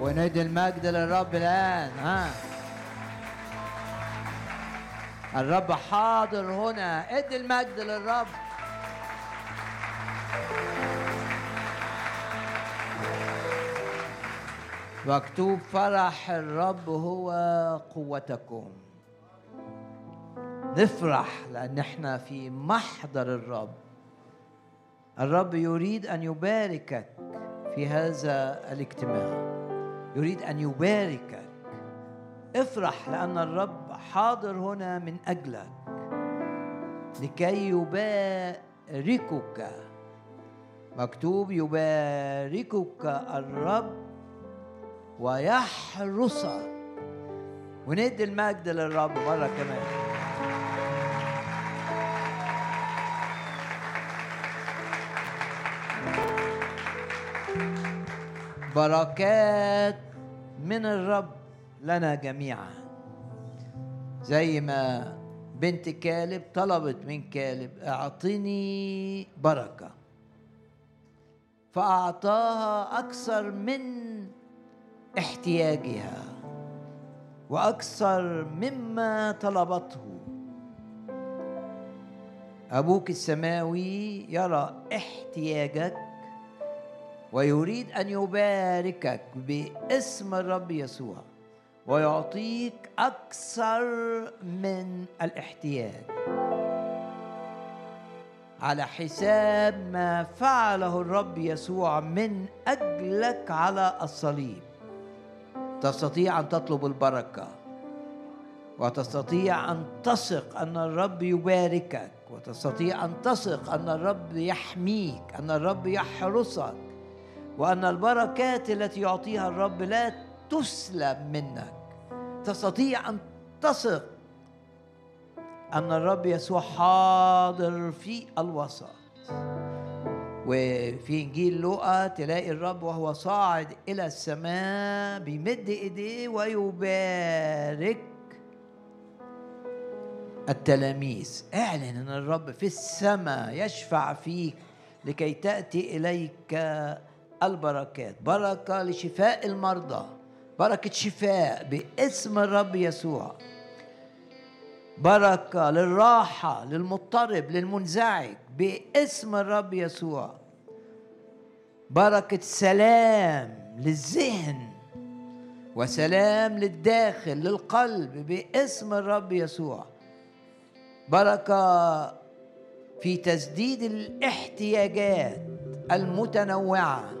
وندي المجد للرب الآن ها. الرب حاضر هنا. ادي المجد للرب. مكتوب فرح الرب هو قوتكم. نفرح لأن إحنا في محضر الرب. الرب يريد أن يباركك في هذا الاجتماع. يريد أن يباركك. افرح لأن الرب حاضر هنا من أجلك. لكي يباركك. مكتوب يباركك الرب ويحرسك وندي المجد للرب مرة كمان. بركات من الرب لنا جميعا. زي ما بنت كالب طلبت من كالب أعطني بركة. فأعطاها أكثر من احتياجها وأكثر مما طلبته. أبوك السماوي يرى احتياجك ويريد أن يباركك باسم الرب يسوع ويعطيك أكثر من الاحتياج. على حساب ما فعله الرب يسوع من أجلك على الصليب. تستطيع أن تطلب البركة وتستطيع أن تثق أن الرب يباركك وتستطيع أن تثق أن الرب يحميك أن الرب يحرسك. وأن البركات التي يعطيها الرب لا تسلب منك. تستطيع أن تثق أن الرب يسوع حاضر في الوسط. وفي إنجيل لوقا تلاقي الرب وهو صاعد إلى السماء بيمد إيديه ويبارك التلاميذ. اعلن إن الرب في السماء يشفع فيك لكي تأتي إليك البركات بركة لشفاء المرضى بركة شفاء باسم الرب يسوع. بركة للراحة للمضطرب للمنزعج باسم الرب يسوع. بركة سلام للذهن وسلام للداخل للقلب باسم الرب يسوع. بركة في تسديد الاحتياجات المتنوعة.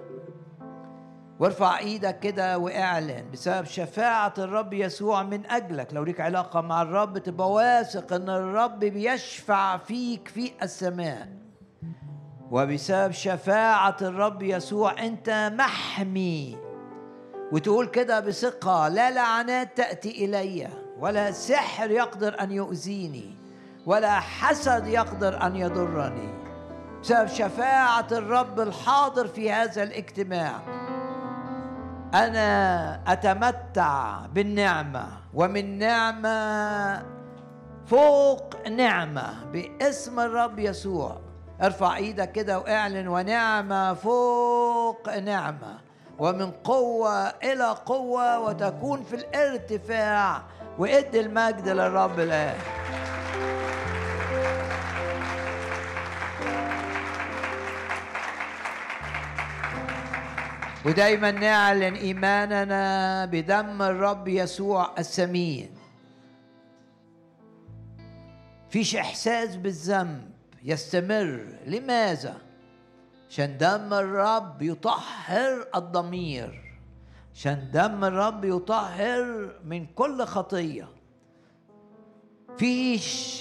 وارفع إيدك كده واعلن بسبب شفاعة الرب يسوع من أجلك. لو ليك علاقة مع الرب تبقى واثق أن الرب بيشفع فيك في السماء. وبسبب شفاعة الرب يسوع أنت محمي. وتقول كده بثقة لا لعنات تأتي إلي ولا سحر يقدر أن يؤذيني ولا حسد يقدر أن يضرني. بسبب شفاعة الرب الحاضر في هذا الاجتماع أنا أتمتع بالنعمة ومن نعمة فوق نعمة باسم الرب يسوع. ارفع إيدك كده وإعلن ونعمة فوق نعمة ومن قوة إلى قوة وتكون في الارتفاع وادي المجد للرب الآن. ودايما نعلن إيماننا بدم الرب يسوع الثمين فيش إحساس بالذنب يستمر. لماذا؟ عشان دم الرب يطهر الضمير. عشان دم الرب يطهر من كل خطية. فيش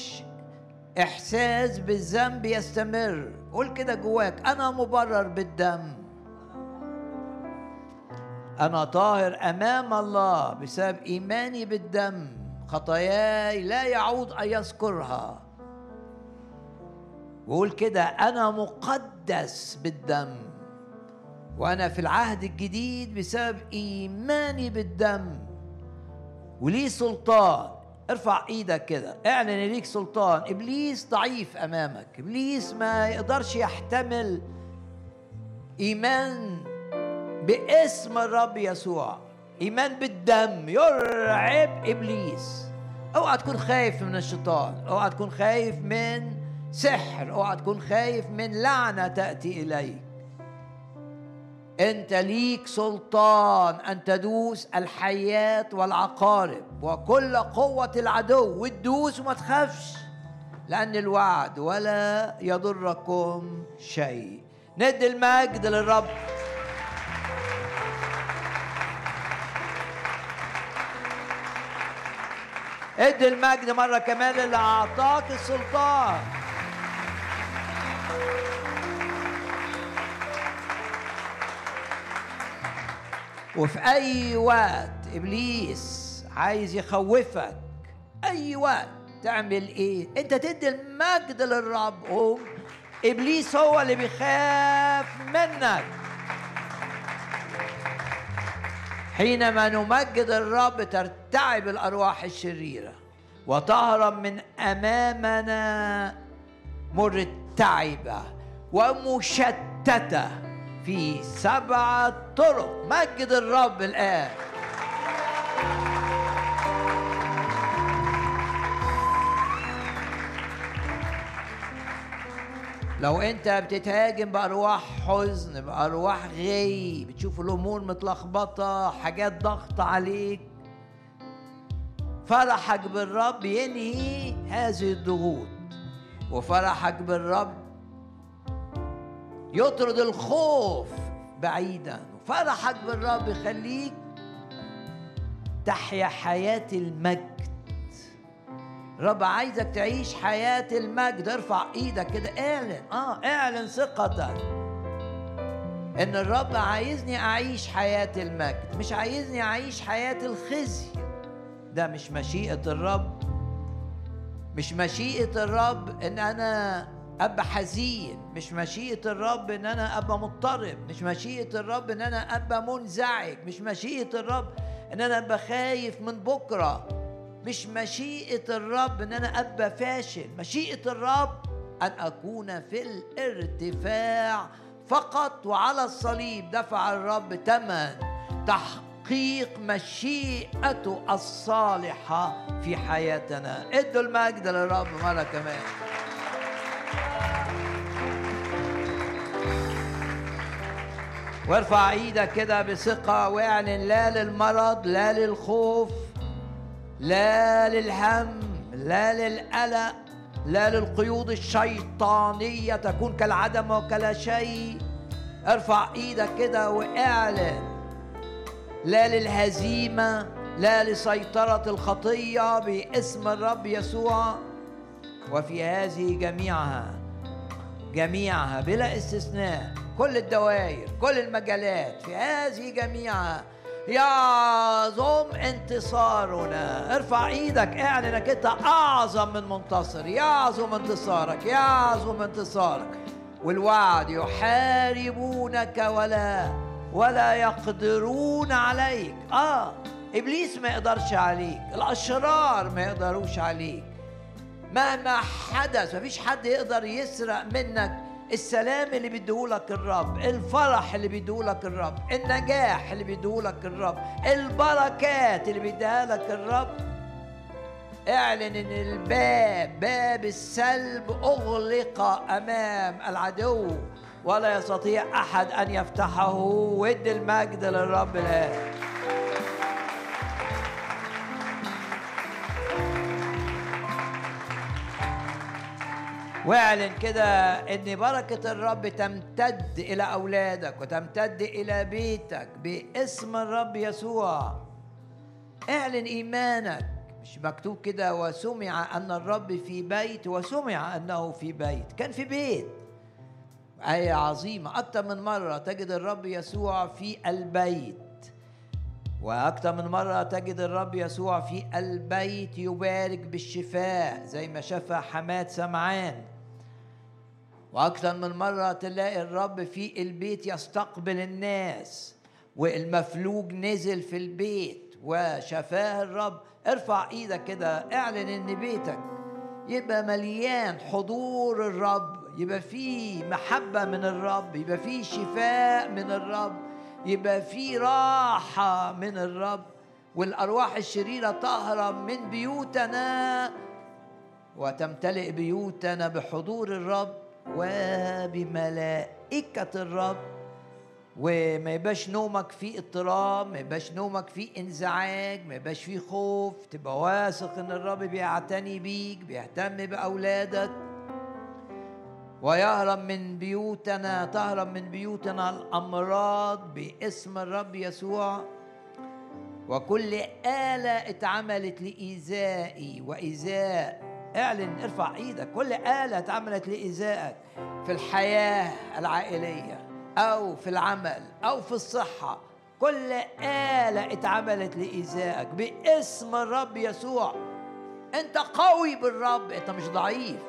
إحساس بالذنب يستمر. قول كده جواك أنا مبرر بالدم. أنا طاهر أمام الله بسبب إيماني بالدم. خطاياي لا يعود أن يذكرها. وقول كده أنا مقدس بالدم. وأنا في العهد الجديد بسبب إيماني بالدم. وليه سلطان؟ ارفع إيدك كده. اعلن ليك سلطان. إبليس ضعيف أمامك. إبليس ما يقدرش يحتمل إيمان باسم الرب يسوع. إيمان بالدم. يرعب إبليس. أوعى تكون خايف من الشيطان. أوعى تكون خايف من سحر. أوعى تكون خايف من لعنة تأتي إليك. أنت ليك سلطان. أن تدوس الحيات والعقارب. وكل قوة العدو. وتدوس وما تخافش. لأن الوعد ولا يضركم شيء. ندي المجد للرب. ادي المجد مرة كمان اللي أعطاك السلطان. وفي أي وقت إبليس عايز يخوفك أي وقت تعمل إيه؟ أنت تدي المجد للرب قوم. إبليس هو اللي بيخاف منك. حينما نمجد الرب ترتعب الأرواح الشريرة وتهرب من أمامنا مرتعبه ومشتته في سبعه طرق. مجد الرب الآن. لو انت بتتهاجم بأرواح حزن بأرواح غي بتشوف الأمور متلخبطة حاجات ضغط عليك فرحك بالرب ينهي هذه الضغوط وفرحك بالرب يطرد الخوف بعيدا وفرحك بالرب يخليك تحيا حياة المجد. رب عايزك تعيش حياة المجد. ارفع إيدك كده اعلن آه اعلن ثقتك ان الرب عايزني اعيش حياة المجد مش عايزني اعيش حياة الخزي. ده مش مشيئة الرب مش مشيئة الرب ان أنا ابقى حزين مش مشيئة الرب ان أنا ابقى مضطرب مش مشيئة الرب ان أنا ابقى منزعج مش مشيئة الرب ان أنا ابقى خايف من بكرة. مش مشيئة الرب إن أنا أبقى فاشل. مشيئة الرب أن أكون في الارتفاع فقط وعلى الصليب. دفع الرب ثمن تحقيق مشيئته الصالحة في حياتنا. ادوا المجد للرب مرة كمان. وارفع إيدك كده بثقة واعلن لا للمرض لا للخوف. لا للهم لا للقلق لا للقيود الشيطانية تكون كالعدم وكلا شيء. ارفع إيدك كده واعلن. لا للهزيمة لا لسيطرة الخطية باسم الرب يسوع. وفي هذه جميعها جميعها بلا استثناء كل الدوائر كل المجالات في هذه جميعها يعظم انتصارنا. ارفع إيدك اعلن انك انت اعظم من منتصر. يعظم انتصارك يعظم انتصارك. والوعد يحاربونك ولا ولا يقدرون عليك. آه إبليس ما يقدرش عليك. الأشرار ما يقدروش عليك. مهما حدث مفيش حد يقدر يسرق منك السلام اللي بيديهولك الرب الفرح اللي بيديهولك الرب النجاح اللي بيديهولك الرب البركات اللي بيديها لك الرب. اعلن إن الباب باب السلب أغلق أمام العدو ولا يستطيع أحد أن يفتحه. ود المجد للرب الآن. واعلن كده إن بركة الرب تمتد إلى أولادك وتمتد إلى بيتك باسم الرب يسوع. اعلن إيمانك. مش مكتوب كده وسمع أن الرب في بيت وسمع أنه في بيت. كان في بيت. آية عظيمة أكثر من مرة تجد الرب يسوع في البيت. وأكثر من مرة تجد الرب يسوع في البيت يبارك بالشفاء زي ما شفى حماد سمعان. وأكثر من مرة تلاقي الرب في البيت يستقبل الناس والمفلوج نزل في البيت وشفاه الرب. ارفع إيدك كده اعلن إن بيتك يبقى مليان حضور الرب يبقى فيه محبة من الرب يبقى فيه شفاء من الرب يبقى في راحة من الرب. والأرواح الشريرة تهرب من بيوتنا وتمتلئ بيوتنا بحضور الرب. وبملائكة الرب. وما يبقاش نومك فيه اضطراب ما يبقاش نومك فيه انزعاج ما يبقاش فيه خوف. تبقى واثق إن الرب بيعتني بيك بيهتم بأولادك. ويهرب من بيوتنا تهرب من بيوتنا الأمراض باسم الرب يسوع. وكل آلة اتعملت لإيذائي وإيذاء اعلن ارفع إيدك. كل آلة اتعملت لإيذائك في الحياة العائلية أو في العمل أو في الصحة. كل آلة اتعملت لإيذائك باسم الرب يسوع. أنت قوي بالرب. أنت مش ضعيف.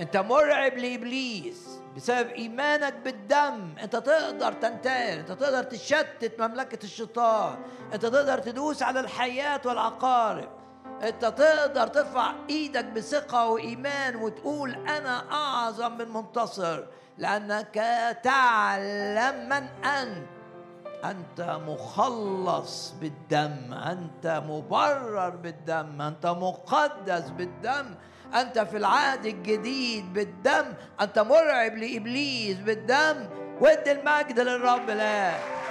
أنت مرعب لإبليس بسبب إيمانك بالدم. أنت تقدر تنتهر أنت تقدر تشتت مملكة الشيطان. أنت تقدر تدوس على الحياة والعقارب. أنت تقدر ترفع إيدك بثقة وإيمان وتقول أنا أعظم من منتصر لأنك تعلم من أنت. أنت مخلص بالدم أنت مبرر بالدم أنت مقدس بالدم. أنت في العهد الجديد بالدم أنت مرعب لإبليس بالدم. وادي المجد للرب الآن.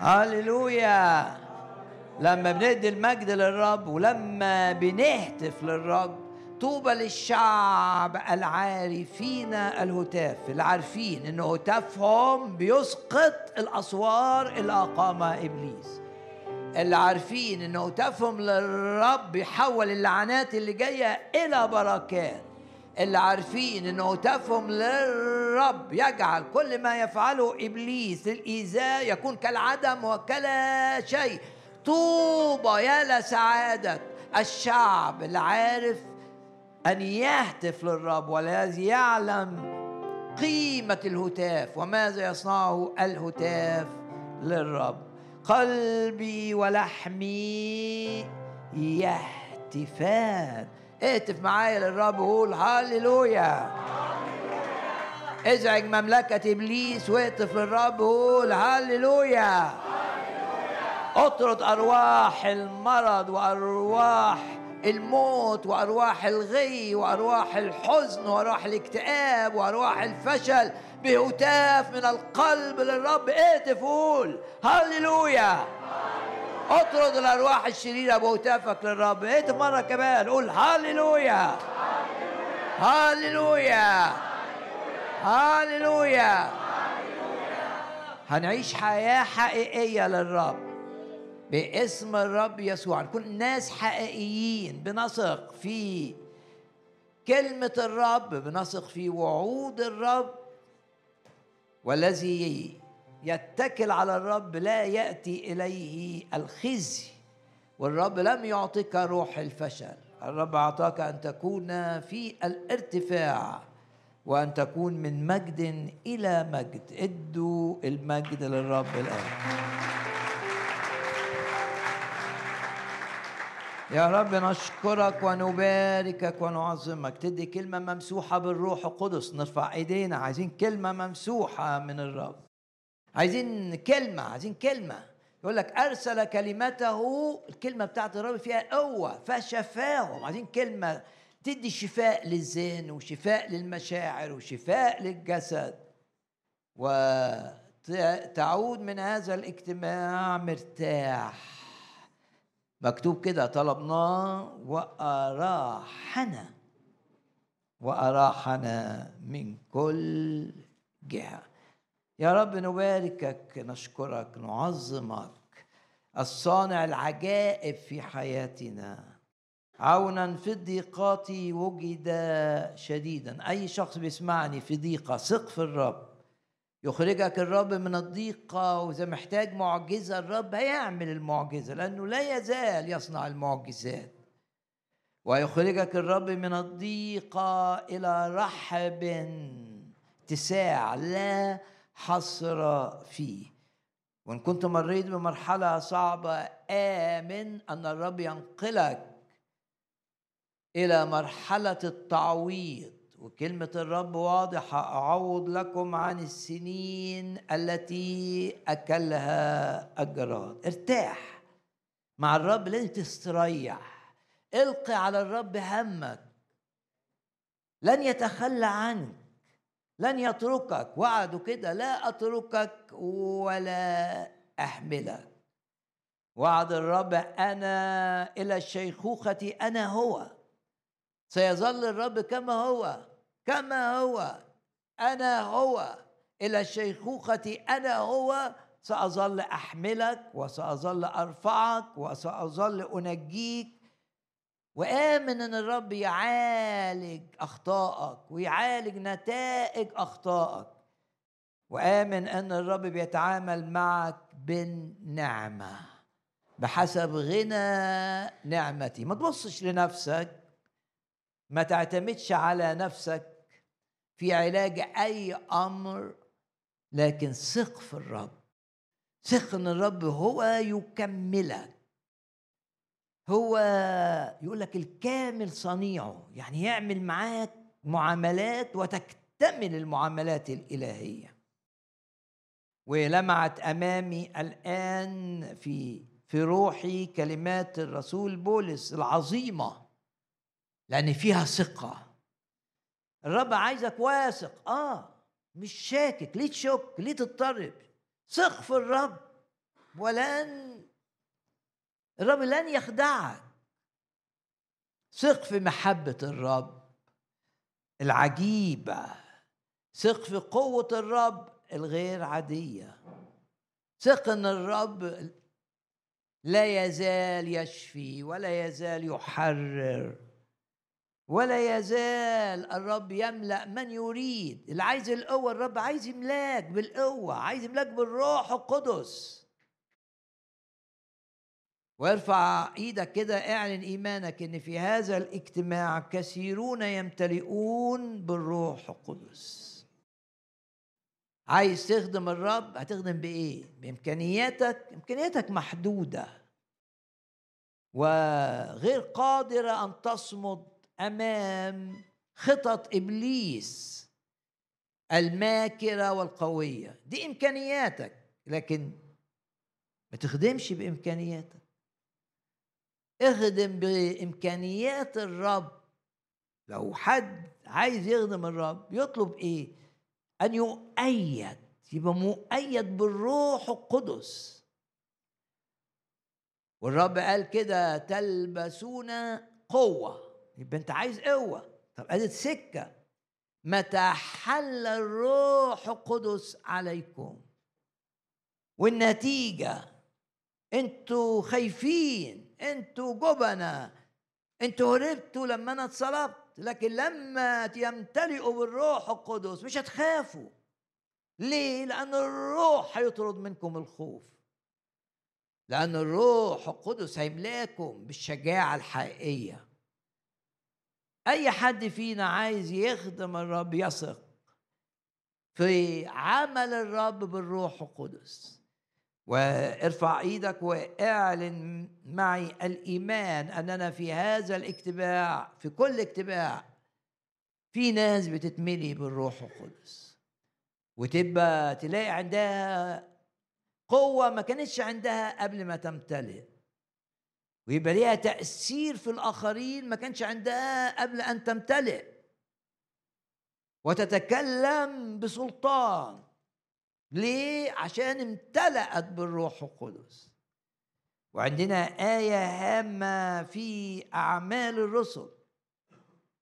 هللويا. لما بندي المجد للرب ولما بنهتف للرب طوبى للشعب العارفين الهتاف اللي عارفين إن هتافهم بيسقط الأسوار اللي أقامها إبليس. اللي عارفين إن هتافهم للرب يحول اللعنات اللي جاية إلى بركات. اللي عارفين ان هتافهم للرب يجعل كل ما يفعله إبليس للايذاء يكون كالعدم وكلا شيء. طوبى يا لسعادة الشعب اللي عارف أن يهتف للرب والذي يعلم قيمة الهتاف وماذا يصنعه الهتاف للرب. قلبي ولحمي يهتفان. اهتف معايا للرب وقول هللويا ازعج مملكة إبليس واهتف للرب وقول هللويا اطرد أرواح المرض وأرواح الموت وأرواح الغي وأرواح الحزن وأرواح الاكتئاب وأرواح الفشل بهتاف من القلب للرب. اهتف قول هللويا اطرد الارواح الشريرة بهتافك للرب. اهتف مرة كمان. قول هللويا هللويا هللويا هنعيش حياة حقيقية للرب. باسم الرب يسوع. نكون ناس حقيقيين بنثق في كلمة الرب بنثق في وعود الرب. والذي يتكل على الرب لا يأتي إليه الخزي والرب لم يعطيك روح الفشل. الرب أعطاك أن تكون في الارتفاع وأن تكون من مجد إلى مجد. ادوا المجد للرب الآن. يا رب نشكرك ونباركك ونعظمك. تدي كلمة ممسوحة بالروح القدس. نرفع إيدينا. عايزين كلمة ممسوحة من الرب. عايزين كلمة عايزين كلمة. يقول لك أرسل كلمته الكلمة بتاعت الرب فيها قوة فشفاهم عايزين كلمة تدي شفاء للذهن وشفاء للمشاعر وشفاء للجسد. وتعود من هذا الاجتماع مرتاح. مكتوب كده طلبناه وأراحنا. وأراحنا من كل جهة. يا رب نباركك نشكرك نعظمك الصانع العجائب في حياتنا. عونا في الضيقات وجد شديدا. أي شخص بيسمعني في ضيقة ثق في الرب. يخرجك الرب من الضيقة وإذا محتاج معجزة الرب هيعمل المعجزة لأنه لا يزال يصنع المعجزات. ويخرجك الرب من الضيقة إلى رحب اتساع لا حصر فيه. وإن كنت مريت بمرحلة صعبة آمن أن الرب ينقلك إلى مرحلة التعويض. وكلمة الرب واضحة أعوض لكم عن السنين التي أكلها الجراد. ارتاح مع الرب لازم تستريح. القي على الرب همك. لن يتخلى عنك. لن يتركك. وعده كده لا أتركك ولا أحملك. وعد الرب أنا إلى الشيخوخة أنا هو. سيظل الرب كما هو كما هو. أنا هو. إلى الشيخوخة أنا هو. سأظل أحملك وسأظل أرفعك وسأظل أنجيك وآمن إن الرب يعالج أخطائك ويعالج نتائج أخطائك. وآمن أن الرب بيتعامل معك بالنعمة بحسب غنى نعمتي. ما تبصش لنفسك ما تعتمدش على نفسك في علاج أي أمر لكن ثق في الرب. ثق إن الرب هو يكملك. هو يقول لك الكامل صنيعه يعني يعمل معاك معاملات وتكتمل المعاملات الإلهية. ولمعت أمامي الآن في في روحي كلمات الرسول بولس العظيمة لأن فيها ثقة. الرب عايزك واثق. آه مش شاكك ليه تشك ليه تضطرب؟ ثق في الرب ولن الرب لن يخدعك. ثق في محبة الرب العجيبة. ثق في قوة الرب الغير عادية. ثق إن الرب لا يزال يشفي ولا يزال يحرر ولا يزال الرب يملأ من يريد. اللي عايز القوة الرب عايز يملاك بالقوة عايز يملاك بالروح القدس. وارفع إيدك كده اعلن ايمانك ان في هذا الاجتماع كثيرون يمتلئون بالروح القدس. عايز تخدم الرب؟ هتخدم بإيه؟ بإمكانياتك؟ إمكانياتك محدودة. وغير قادره أن تصمد أمام خطط إبليس الماكرة والقوية. دي إمكانياتك لكن ما تخدمش بإمكانياتك. اخدم بإمكانيات الرب. لو حد عايز يخدم الرب يطلب إيه؟ أن يؤيد يبقى مؤيد بالروح القدس. والرب قال كده تلبسون قوة. يبقى أنت عايز قوة. طب أدي سكة. متى حل الروح القدس عليكم. والنتيجة أنتوا خايفين. أنتوا جبنة. أنتوا هربتوا لما أنا اتصلبت لكن لما يمتلئوا بالروح القدس مش هتخافوا. ليه؟ لأن الروح هيطرد منكم الخوف. لأن الروح القدس هيملاكم بالشجاعة الحقيقية. أي حد فينا عايز يخدم الرب يثق في عمل الرب بالروح القدس. وارفع إيدك واعلن معي الايمان اننا في هذا الاجتماع في كل اجتماع في ناس بتتملي بالروح القدس. وتبقى تلاقي عندها قوة ما كانتش عندها قبل ما تمتلئ. ويبقى ليها تأثير في الآخرين ما كانش عندها قبل أن تمتلئ. وتتكلم بسلطان. ليه؟ عشان امتلأت بالروح القدس. وعندنا آية هامة في أعمال الرسل.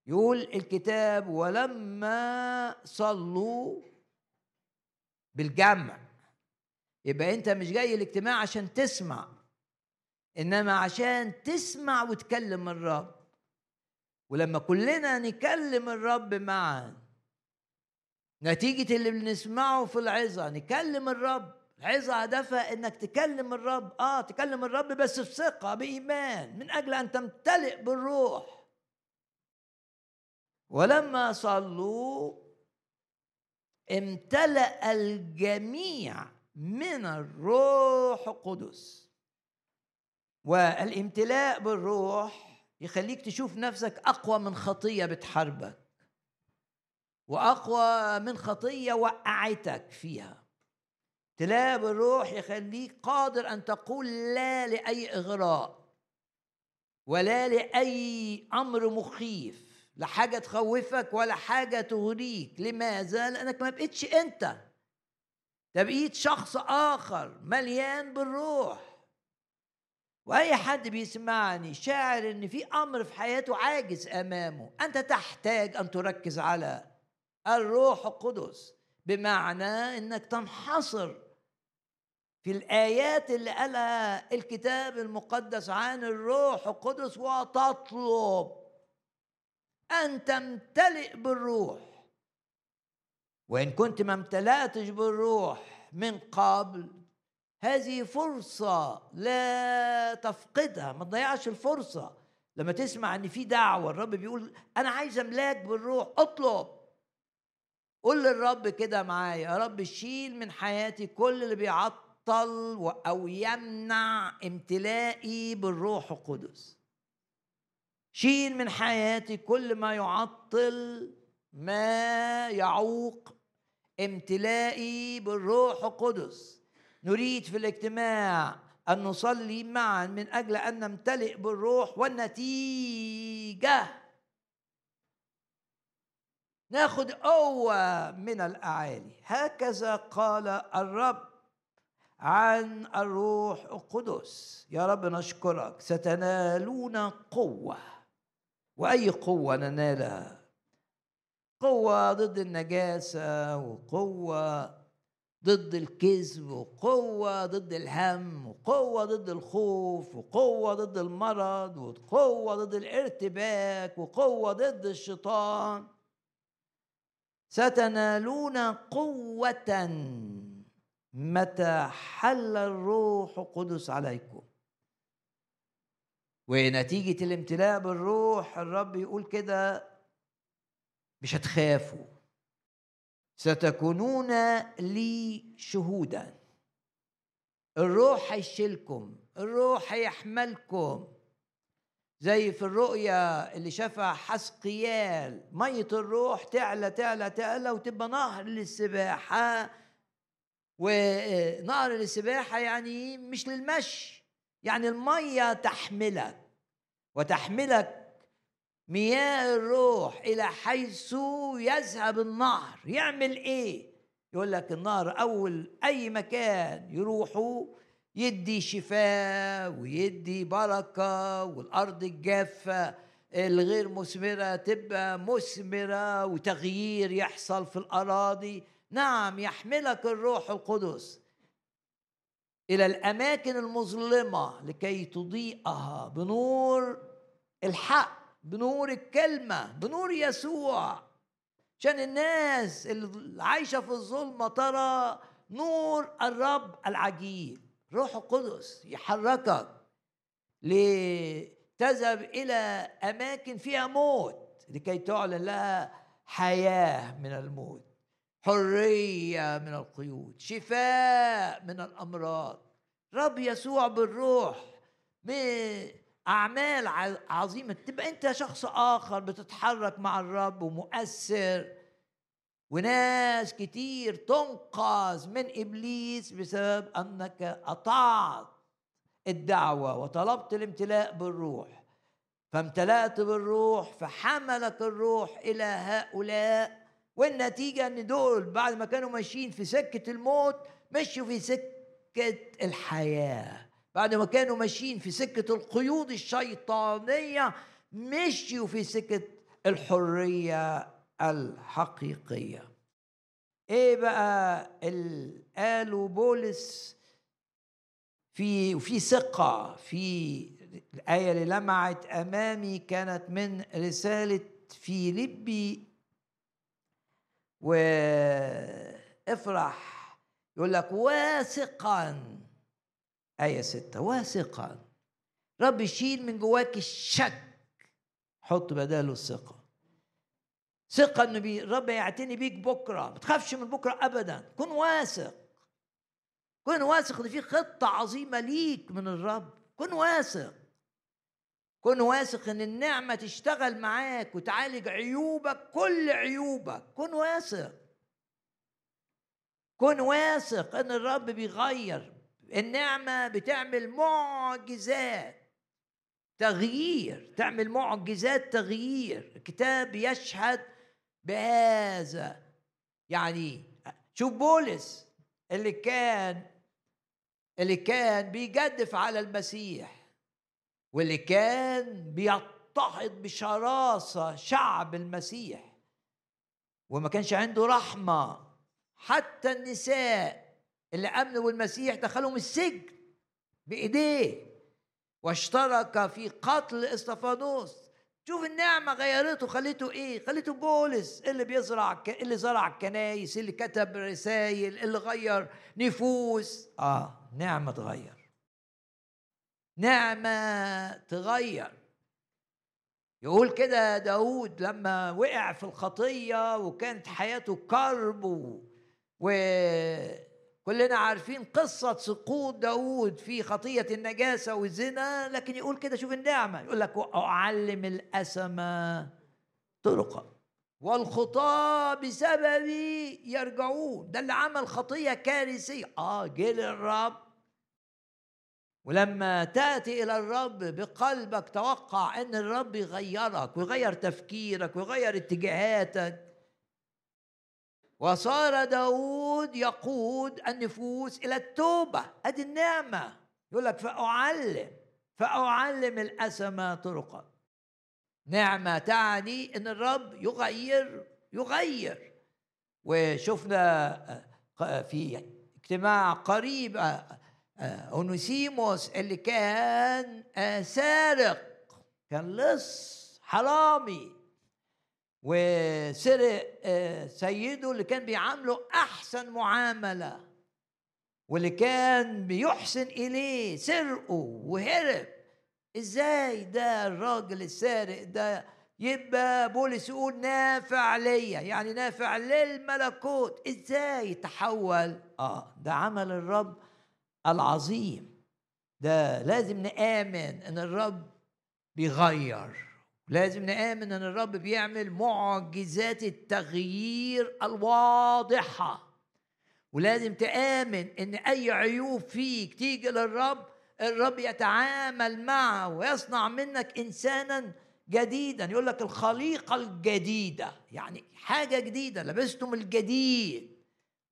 يقول الكتاب ولما صلوا بالجمع. يبقى أنت مش جاي الاجتماع عشان تسمع إنما عشان تسمع وتكلم الرب. ولما كلنا نكلم الرب معا نتيجة اللي بنسمعه في العظة نكلم الرب. العظة هدفها إنك تكلم الرب. آه تكلم الرب بس بثقة بإيمان. من أجل أن تمتلئ بالروح. ولما صلوا امتلأ الجميع من الروح القدس. والامتلاء بالروح يخليك تشوف نفسك أقوى من خطية بتحاربك. وأقوى من خطية وقعتك فيها. تلاقي بالروح يخليك قادر أن تقول لا لأي إغراء ولا لأي أمر مخيف لا حاجة تخوفك ولا حاجة تغريك لماذا لانك ما بقيتش أنت ده بقيت شخص آخر مليان بالروح. وأي حد بيسمعني شاعر إن في أمر في حياته عاجز أمامه أنت تحتاج أن تركز على الروح القدس بمعنى إنك تنحصر في الآيات اللي قالها الكتاب المقدس عن الروح القدس وتطلب أن تمتلئ بالروح. وإن كنت ما امتلأتش بالروح من قبل هذه فرصة لا تفقدها ما تضيعش الفرصة. لما تسمع إن في دعوة الرب بيقول أنا عايز أملاك بالروح اطلب. قول للرب كده معايا. يا رب شيل من حياتي كل اللي بيعطل أو يمنع امتلائي بالروح القدس. شيل من حياتي كل ما يعطل ما يعوق امتلائي بالروح القدس. نريد في الاجتماع أن نصلي معا من أجل أن نمتلئ بالروح والنتيجة. ناخد قوة من الأعالي. هكذا قال الرب عن الروح القدس. يا رب نشكرك. ستنالون قوة. وأي قوة ننالها قوة ضد النجاسة وقوة ضد الكذب وقوة ضد الهم وقوة ضد الخوف وقوة ضد المرض وقوة ضد الارتباك وقوة ضد الشيطان. ستنالون قوة. متى حل الروح القدس عليكم؟ ونتيجة الامتلاء بالروح الرب يقول كده مش هتخافوا. ستكونون لي شهودا. الروح هيشيلكم الروح هيحملكم. زي في الرؤيا اللي شافها حسقيال مية الروح تعلى تعلى تعلى وتبقى نهر للسباحة. ونهر للسباحة يعني مش للمشي. يعني المية تحملك وتحملك مياه الروح إلى حيث يذهب النهر. يعمل إيه؟ يقول لك النهر أول أي مكان يروحوا يدي شفاء ويدي بركة والأرض الجافة الغير مثمرة تبقى مثمرة وتغيير يحصل في الأراضي. نعم يحملك الروح القدس إلى الأماكن المظلمة لكي تضيئها بنور الحق بنور الكلمة بنور يسوع. عشان الناس اللي عايشة في الظلمة ترى نور الرب العجيب. روح القدس يحركك لتذهب إلى أماكن فيها موت لكي تعلن لها حياة من الموت حرية من القيود شفاء من الأمراض. رب يسوع بالروح أعمال عظيمة. تبقى أنت شخص آخر بتتحرك مع الرب ومؤثر. وناس كتير تنقذ من إبليس بسبب أنك أطعت الدعوة وطلبت الامتلاء بالروح. فامتلأت بالروح فحملك الروح إلى هؤلاء. والنتيجة أن دول بعد ما كانوا ماشيين في سكة الموت مشوا في سكة الحياة. بعد ما كانوا ماشيين في سكة القيود الشيطانية مشيوا في سكة الحرية. الحقيقية. إيه بقى اللي قالوا بولس في وفي ثقة في الآية اللي لمعت أمامي كانت من رسالة فيليبي وافرح يقول لك واثقا آية ستة واثقا. رب يشيل من جواك الشك حط بداله الثقة. ثقة ان بي رب يعتني بيك بكرة. ما تخافش من بكرة ابدا. كن واثق. كن واثق إن في خطة عظيمة ليك من الرب. كن واثق. كن واثق إن النعمة تشتغل معاك وتعالج عيوبك كل عيوبك. كن واثق. كن واثق إن الرب بيغير. النعمة بتعمل معجزات. تغيير. تعمل معجزات تغيير. الكتاب يشهد بهذا. يعني شوف بولس اللي كان اللي كان بيجدف على المسيح واللي كان بيضطهد بشراسة شعب المسيح وما كانش عنده رحمة. حتى النساء اللي آمنوا بالمسيح دخلهم السجن بإيديه واشترك في قتل إستفانوس. شوف النعمة غيرته خليته إيه؟ خليته بولس اللي بيزرع اللي زرع الكنايس اللي كتب رسائل اللي غير نفوس. آه نعمة تغير. نعمة تغير. يقول كده داود لما وقع في الخطية وكانت حياته كرب و كلنا عارفين قصة سقوط داود في خطية النجاسة والزنا لكن يقول كده شوف النعمة. يقول لك أعلم الأسمى طرقا والخطاة بسببي يرجعون. ده اللي عمل خطية كارثية. آه جه للرب. ولما تأتي إلى الرب بقلبك توقع أن الرب يغيرك ويغير تفكيرك ويغير اتجاهاتك. وصار داود يقود النفوس إلى التوبة. أدي النعمة. يقول لك فأعلم فأعلم الأسمى طرقا. نعمة تعني أن الرب يغير يغير. وشفنا آه، في اجتماع قريب آه، آه، اونوسيموس اللي كان سارق كان لص حرامي. وسرق آه، سيده اللي كان بيعامله أحسن معاملة واللي كان بيحسن إليه سرقه وهرب. إزاي ده الراجل السارق ده يبقى بولس يقول نافع ليا؟ يعني نافع للملكوت. إزاي تحول آه ده عمل الرب العظيم. ده لازم نآمن إن الرب بيغير. لازم نآمن أن الرب بيعمل معجزات التغيير الواضحة. ولازم تآمن أن أي عيوب فيك تيجي للرب الرب يتعامل معه ويصنع منك إنسانا جديدا. يقول لك الخليقة الجديدة يعني حاجة جديدة لبستم الجديد.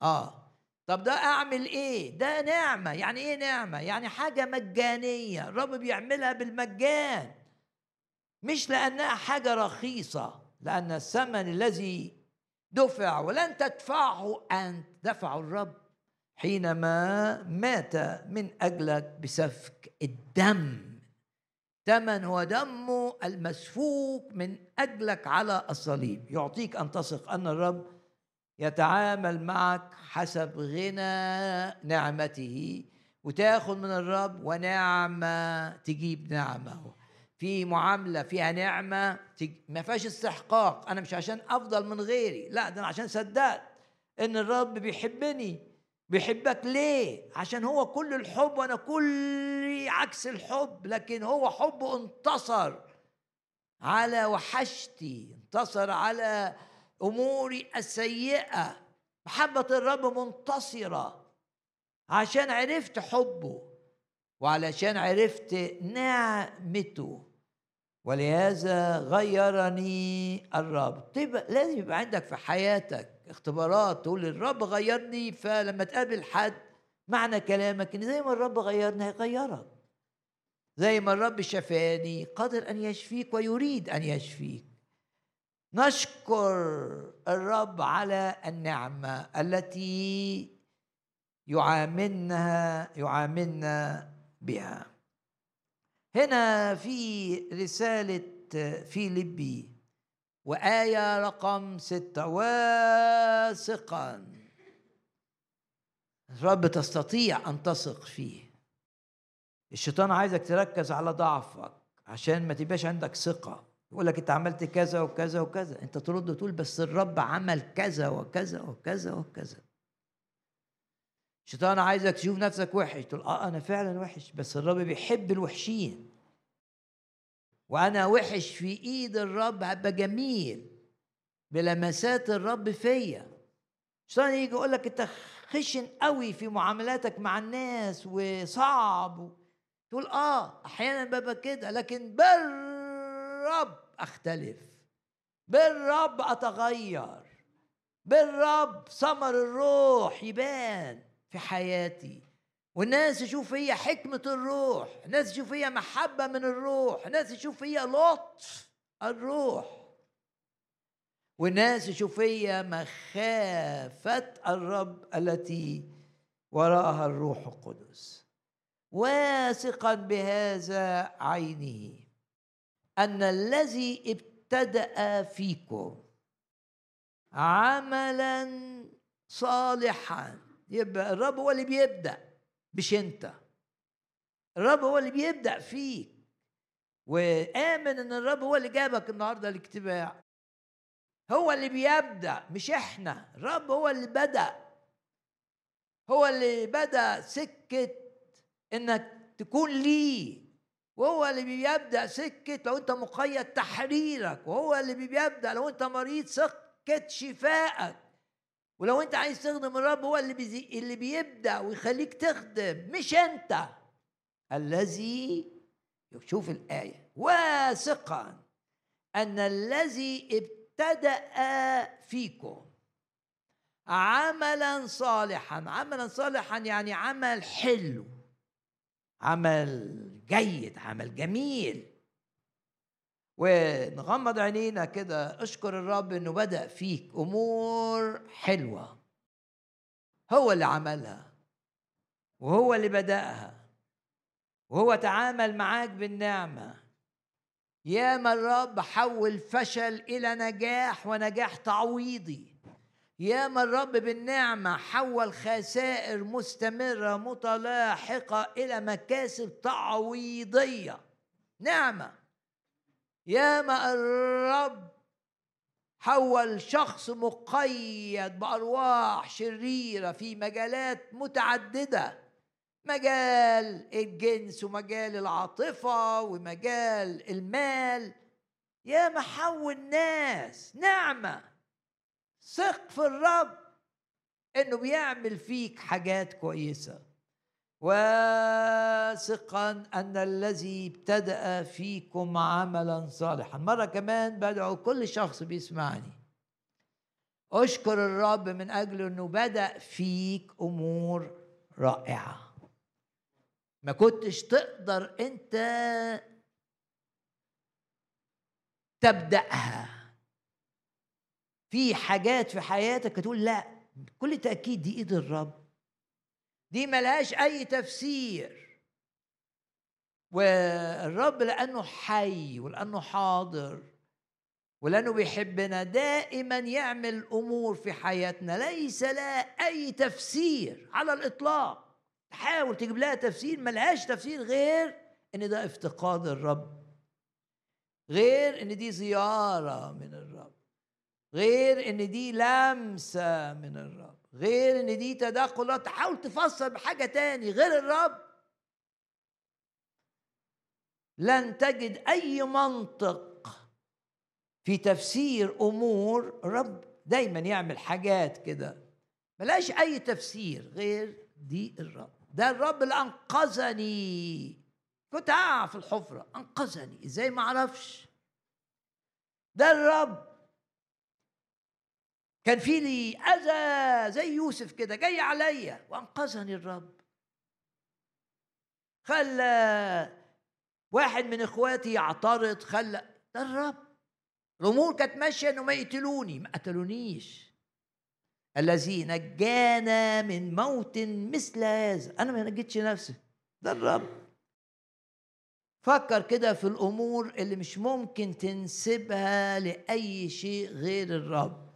آه. طب ده أعمل إيه؟ ده نعمة. يعني إيه نعمة؟ يعني حاجة مجانية. الرب بيعملها بالمجان. مش لأنها حاجة رخيصة لأن الثمن الذي دفع ولن تدفعه أنت دفعه الرب حينما مات من أجلك بسفك الدم. ثمن هو دمه المسفوك من أجلك على الصليب. يعطيك أن تثق أن الرب يتعامل معك حسب غنى نعمته وتأخذ من الرب ونعمة تجيب نعمة. في معاملة فيها نعمة ما فيهاش استحقاق. أنا مش عشان أفضل من غيري لا ده أنا عشان صدقت إن الرب بيحبني. بيحبك ليه؟ عشان هو كل الحب وأنا كل عكس الحب لكن هو حبه انتصر على وحشتي انتصر على أموري السيئة. محبة الرب منتصرة. عشان عرفت حبه وعلشان عرفت نعمته. ولهذا غيرني الرب. طيب لازم يبقى عندك في حياتك اختبارات تقول الرب غيرني فلما تقابل حد معنى كلامك إن زي ما الرب غيرني هيغيرك. زي ما الرب شفاني قادر أن يشفيك ويريد أن يشفيك. نشكر الرب على النعمة التي يعاملنا يعاملنا بها. هنا في رسالة فيليبي وآية رقم ستة واثقا. الرب تستطيع أن تثق فيه. الشيطان عايزك تركز على ضعفك عشان ما تبقاش عندك ثقة. يقول لك أنت عملت كذا وكذا وكذا. أنت ترد تقول بس الرب عمل كذا وكذا وكذا وكذا. الشيطان عايزك تشوف نفسك وحش تقول آه أنا فعلا وحش بس الرب بيحب الوحشين. وأنا وحش في إيد الرب هبقى جميل بلمسات الرب فيا. الشيطان يجي يقول لك أنت خشن قوي في معاملاتك مع الناس وصعب. تقول آه أحيانا ببقى كده لكن بالرب أختلف. بالرب أتغير. بالرب ثمر الروح يبان. في حياتي. والناس يشوف فيا حكمة الروح الناس يشوف فيا محبة من الروح الناس يشوف فيا لطف الروح. والناس يشوف فيا مخافة الرب التي وراءها الروح القدس. واثقا بهذا عينه أن الذي ابتدأ فيكم عملا صالحا يبقى الرب هو اللي بيبدأ مش أنت. الرب هو اللي بيبدأ فيك. وآمن إن الرب هو اللي جابك النهارده الاجتماع هو اللي بيبدأ مش إحنا. الرب هو اللي بدأ. هو اللي بدأ سكة إنك تكون ليه. وهو اللي بيبدأ سكة لو أنت مقيد تحريرك. وهو اللي بيبدأ لو أنت مريض سكة شفائك. ولو انت عايز تخدم الرب هو اللي بيزي اللي بيبدأ ويخليك تخدم مش انت. الذي شوف الآية. واثقا أن الذي ابتدأ فيكم عملا صالحا. عملا صالحا يعني عمل حلو عمل جيد عمل جميل. ونغمض عينينا كده. اشكر الرب إنه بدأ فيك أمور حلوة. هو اللي عملها وهو اللي بدأها وهو تعامل معاك بالنعمة. ياما الرب حول فشل إلى نجاح ونجاح تعويضي. ياما الرب بالنعمة حول خسائر مستمرة متلاحقة إلى مكاسب تعويضية. نعمة. ياما الرب حول شخص مقيد بأرواح شريرة في مجالات متعددة. مجال الجنس ومجال العاطفة ومجال المال. يا محول ناس نعمة ثق في الرب إنه بيعمل فيك حاجات كويسة. واثقا أن الذي ابتدأ فيكم عملا صالحا. مرة كمان بدعو كل شخص بيسمعني. أشكر الرب من أجل إنه بدأ فيك أمور رائعة. ما كنتش تقدر أنت تبدأها. في حاجات في حياتك تقول لا بكل تأكيد دي إيد الرب. دي ملهاش أي تفسير. والرب لأنه حي ولأنه حاضر ولأنه بيحبنا دائما يعمل أمور في حياتنا ليس لها أي تفسير على الإطلاق. تحاول تجيب لها تفسير ملهاش تفسير غير إن ده افتقاد الرب. غير إن دي زيارة من الرب. غير إن دي لمسة من الرب. غير إن دي تدخلات تحاول تفسر بحاجة تاني غير الرب. لن تجد أي منطق في تفسير أمور الرب دايما يعمل حاجات كده. ملاش أي تفسير غير دي الرب. ده الرب اللي أنقذني. كنت في الحفرة أنقذني. إزاي ما أعرفش؟ ده الرب كان في لي أذى زي يوسف كده جاي عليا وأنقذني الرب. خلى واحد من إخواتي يعترض خلى ده الرب. الأمور كانت ماشية إنه ما يقتلوني. ما قتلونيش. الذي نجانا من موت مثل هذا. أنا ما نجيتش نفسي. ده الرب. فكر كده في الأمور اللي مش ممكن تنسبها لأي شيء غير الرب.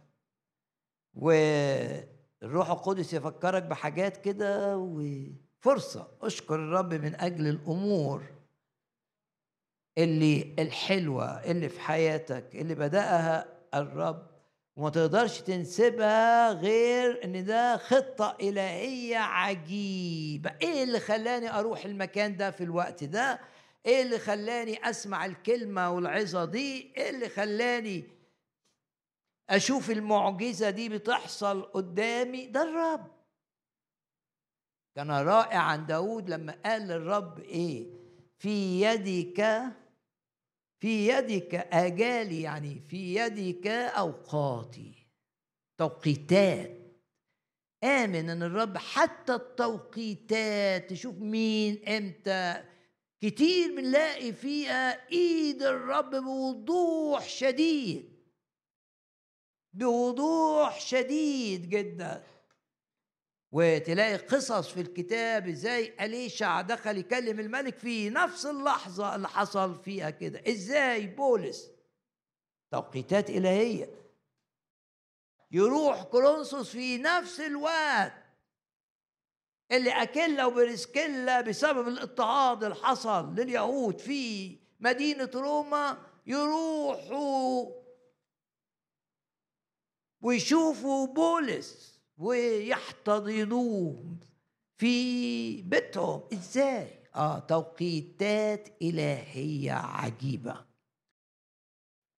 والروح القدس يفكرك بحاجات كده وفرصه أشكر الرب من أجل الأمور اللي الحلوة اللي في حياتك اللي بدأها الرب. وما تقدرش تنسبها غير إن ده خطة إلهية عجيبة. إيه اللي خلاني أروح المكان ده في الوقت ده؟ إيه اللي خلاني أسمع الكلمة والعظة دي؟ إيه اللي خلاني أشوف المعجزة دي بتحصل قدامي ده الرب. كان رائع عن داود لما قال للرب إيه؟ في يدك في يدك آجالي يعني في يدك أوقاتي توقيتات. آمن إن الرب حتى التوقيتات تشوف مين إمتى. كتير بنلاقي فيها إيد الرب بوضوح شديد. بوضوح شديد جدا. وتلاقي قصص في الكتاب إزاي أليشع دخل يكلم الملك في نفس اللحظة اللي حصل فيها كده. إزاي؟ بولس. توقيتات إلهية. يروح كورنثوس في نفس الوقت اللي أكيلا وبرسكيلا بسبب الاضطهاد اللي حصل لليهود في مدينة روما يروحوا ويشوفوا بولس ويحتضنوه في بيتهم. إزاي؟ آه توقيتات إلهية عجيبة.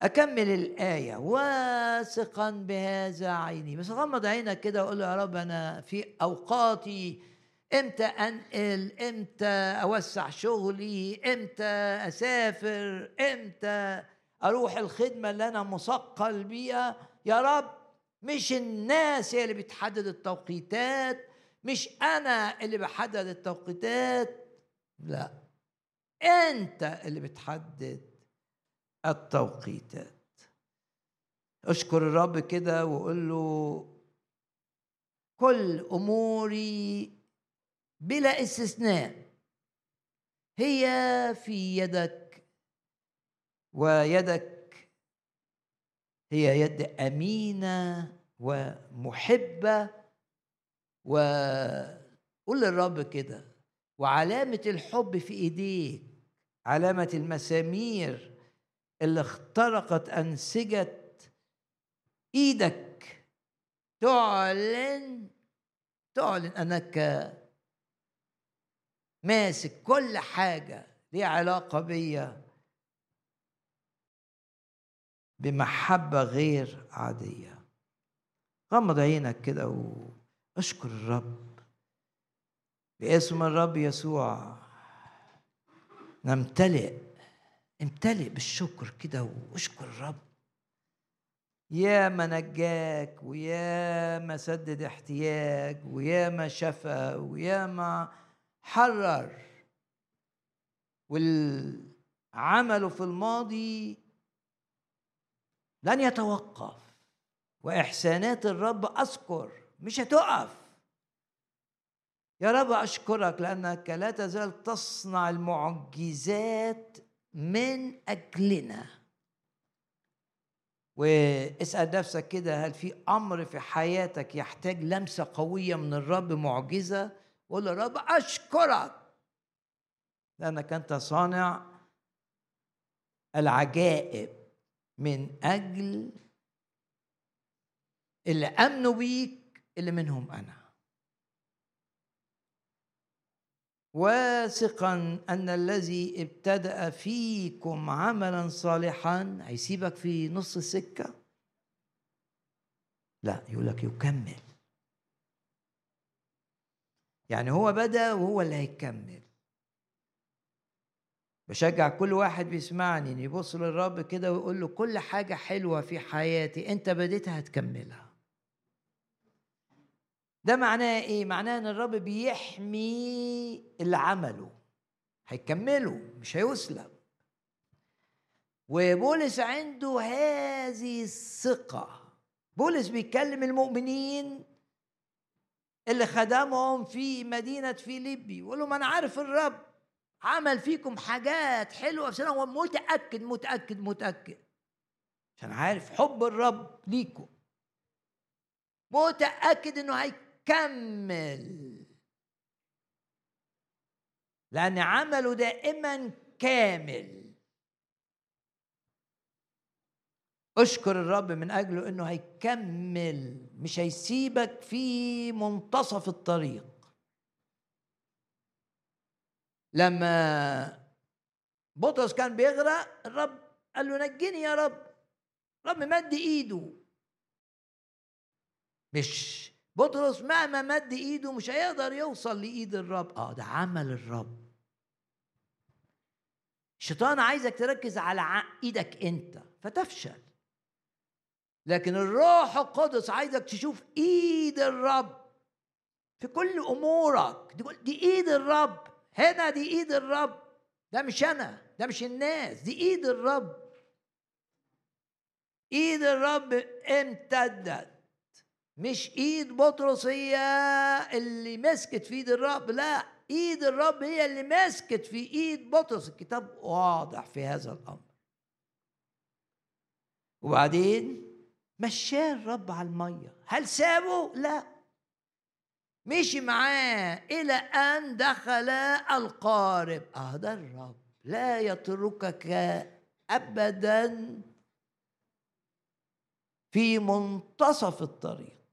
أكمل الآية. واثقا بهذا عيني. بس غمض عينك كده وقول يا رب أنا في أوقاتي. إمتى أنقل؟ إمتى أوسع شغلي؟ إمتى أسافر؟ إمتى أروح الخدمة اللي أنا مثقل بيها؟ يا رب مش الناس هي اللي بتحدد التوقيتات مش أنا اللي بحدد التوقيتات. لا أنت اللي بتحدد التوقيتات. اشكر الرب كده وقول له كل أموري بلا استثناء هي في يدك ويدك هي يد أمينة ومحبة وقول للرب كده وعلامة الحب في إيديك علامة المسامير اللي اخترقت أنسجة إيدك تعلن تعلن أنك ماسك كل حاجة ليها علاقة بيا. بمحبة غير عادية. غمض عينك كده واشكر الرب. باسم الرب يسوع نمتلئ امتلئ بالشكر كده واشكر الرب. يا ما نجاك ويا ما سدد احتياج ويا ما شفى ويا ما حرر. والعمل في الماضي لن يتوقف. وإحسانات الرب أذكر مش هتقف. يا رب أشكرك لأنك لا تزال تصنع المعجزات من أجلنا. واسأل نفسك كده هل في أمر في حياتك يحتاج لمسة قوية من الرب معجزة؟ قول يا رب أشكرك لأنك أنت صانع العجائب من أجل اللي آمنوا بيك اللي منهم أنا. واثقا أن الذي ابتدأ فيكم عملا صالحا هيسيبك في نص السكة؟ لا يقول لك يكمل. يعني هو بدأ وهو اللي هيكمل. بشجع كل واحد بيسمعني ان يبص للرب كده ويقول له كل حاجة حلوة في حياتي أنت بديتها هتكملها. ده معناه إيه؟ معناه إن الرب بيحمي اللي عمله هيكمله مش هيسلب وبولس عنده هذه الثقة. بولس بيكلم المؤمنين اللي خدمهم في مدينة فيليبي يقول لهم أنا عارف الرب عمل فيكم حاجات حلوة بس أنا هو متأكد متأكد متأكد. عشان عارف حب الرب ليكم. متأكد إنه هيكمل لأن عمله دائما كامل. اشكر الرب من أجله إنه هيكمل مش هيسيبك في منتصف الطريق. لما بطرس كان بيغرق الرب قال له نجني يا رب. رب مد إيده. مش بطرس مهما مد ايده مش هيقدر يوصل لإيد الرب. آه ده عمل الرب. الشيطان عايزك تركز على إيدك أنت فتفشل. لكن الروح القدس عايزك تشوف إيد الرب في كل أمورك. دي إيد الرب. هنا دي إيد الرب. ده مش أنا ده مش الناس. دي إيد الرب. إيد الرب امتدت. مش ايد بطرس هي اللي مسكت في ايد الرب لا ايد الرب هي اللي مسكت في ايد بطرس. الكتاب واضح في هذا الأمر. وبعدين مشاه الرب على المية. هل سابه؟ لا. مشي معاه إلى أن دخل القارب. آه ده الرب. لا يتركك ابدا في منتصف الطريق.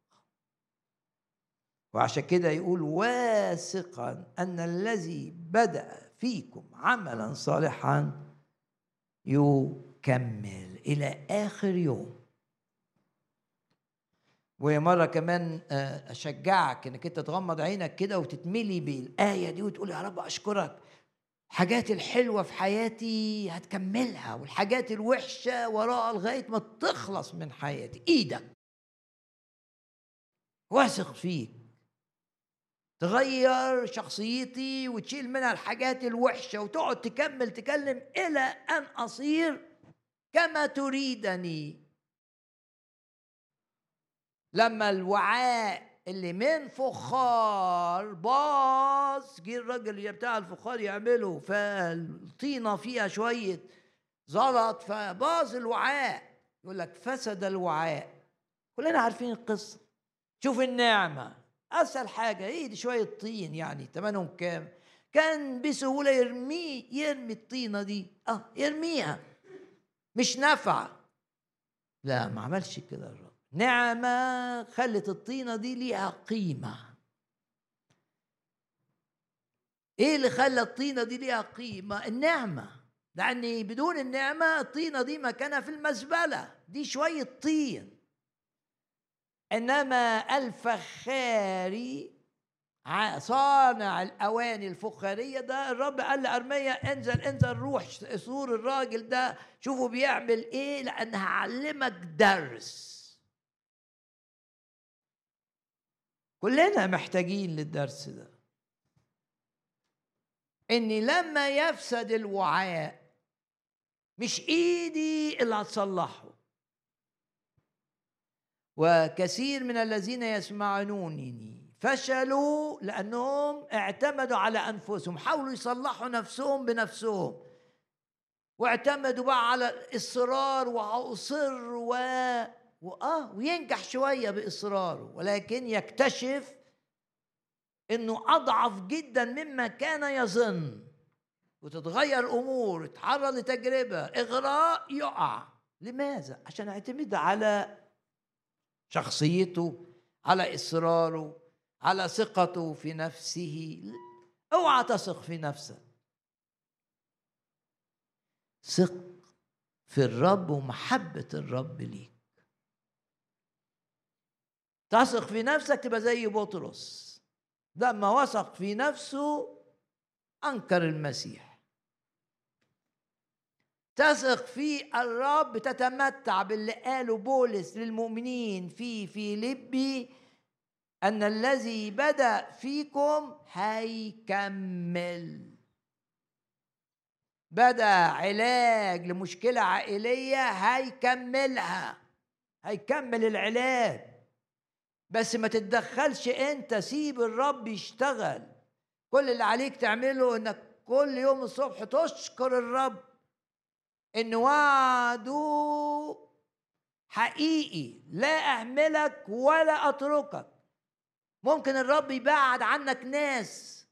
وعشان كده يقول واثقا أن الذي بدأ فيكم عملا صالحا يكمل إلى آخر يوم. ومره كمان آه، أشجعك إنك أنت تغمض عينك كده وتتملي بالآية دي وتقول يا رب أشكرك. الحاجات الحلوة في حياتي هتكملها والحاجات الوحشة وراء لغاية ما تخلص من حياتي. إيدك. واثق فيك. تغير شخصيتي وتشيل منها الحاجات الوحشة وتقعد تكمل تكلم إلى أن أصير كما تريدني. لما الوعاء اللي من فخار باظ جه الراجل اللي بتاع الفخار يعمله فالطينة فيها شوية زلط فباظ الوعاء يقول لك فسد الوعاء. كلنا عارفين القصة. شوف النعمة. أسهل حاجة إيه دي شوية طين يعني ثمنهم كام؟ كان بسهولة يرميه يرمي الطينة دي. آه يرميها. مش نافعة. لا ما عملش كده الراجل. نعمة خلت الطينة دي ليها قيمة. إيه اللي خلى الطينة دي ليها قيمة؟ النعمة. لأن بدون النعمة الطينة دي مكانها في المزبلة. دي شوية طين. إنما الفخاري صانع الأواني الفخارية ده الرب قال لأرميا انزل انزل روح سور الراجل ده شوفوا بيعمل إيه لأن هعلمك درس. كلنا محتاجين للدرس ده. إني لما يفسد الوعاء مش إيدي اللي هتصلحه. وكثير من الذين يسمعونني فشلوا لأنهم اعتمدوا على أنفسهم حاولوا يصلحوا نفسهم بنفسهم واعتمدوا بقى على الاصرار وأصر و وآه وينجح شوية باصراره ولكن يكتشف إنه أضعف جدا مما كان يظن. وتتغير أمور يتعرض لتجربة إغراء يقع. لماذا؟ عشان اعتمد على شخصيته على إصراره على ثقته في نفسه. اوعى تثق في نفسك. ثق في الرب ومحبة الرب ليك. تثق في نفسك تبقى زي بطرس. لما وثق في نفسه أنكر المسيح. تثق في الرب تتمتع باللي قاله بولس للمؤمنين في فيليبي أن الذي بدأ فيكم هيكمل. بدأ علاج لمشكلة عائلية هيكملها هيكمل العلاج. بس ما تتدخلش انت سيب الرب يشتغل. كل اللي عليك تعمله إنك كل يوم الصبح تشكر الرب. إن وعده حقيقي لا أهملك ولا أتركك. ممكن الرب يبعد عنك ناس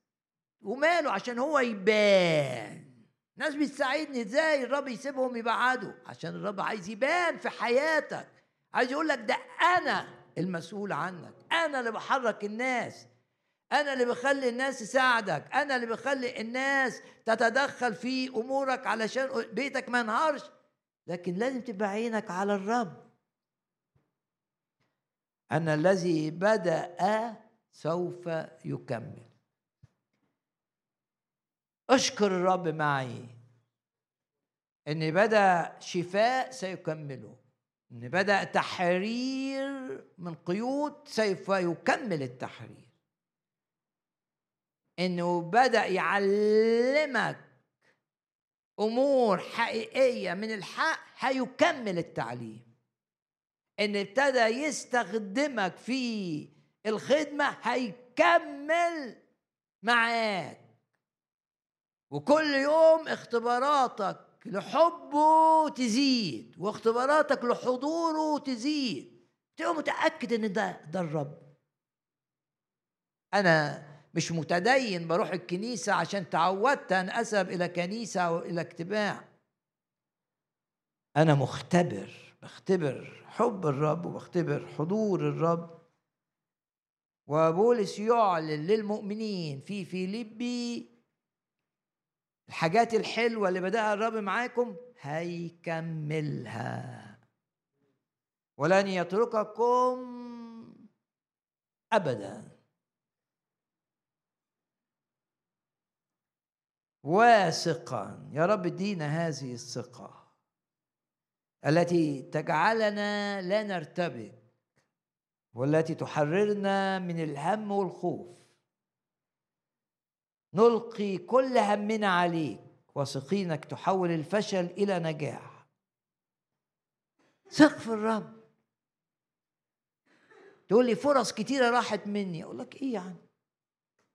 وماله عشان هو يبان. ناس بتساعدني إزاي الرب يسيبهم يبعدوا؟ عشان الرب عايز يبان في حياتك. عايز يقول لك ده أنا المسؤول عنك أنا اللي بحرك الناس. أنا اللي بخلي الناس تساعدك. أنا اللي بخلي الناس تتدخل في أمورك علشان بيتك ما ينهارش. لكن لازم تبقى عينك على الرب. ان الذي بدأ سوف يكمل. أشكر الرب معي. إن بدأ شفاء سيكمله. إن بدأ تحرير من قيود سوف يكمل التحرير. إنه بدأ يعلمك أمور حقيقية من الحق هيكمل التعليم. إن ابتدى يستخدمك في الخدمة هيكمل معاك. وكل يوم اختباراتك لحبه تزيد واختباراتك لحضوره تزيد. تبقى متأكد إن ده ده الرب. أنا مش متدين بروح الكنيسة عشان تعودت أن أذهب إلى كنيسة أو إلى اجتماع. أنا مختبر بختبر حب الرب وبختبر حضور الرب. وبولس يعلن للمؤمنين في فيليبي الحاجات الحلوة اللي بدأها الرب معاكم هيكملها. ولن يترككم أبداً. واثقا. يا رب ادينا هذه الثقة التي تجعلنا لا نرتبك والتي تحررنا من الهم والخوف. نلقي كل همنا عليك. واثقينك تحول الفشل إلى نجاح. ثق في الرب تقول لي فرص كتيرة راحت مني. أقول لك إيه يعني؟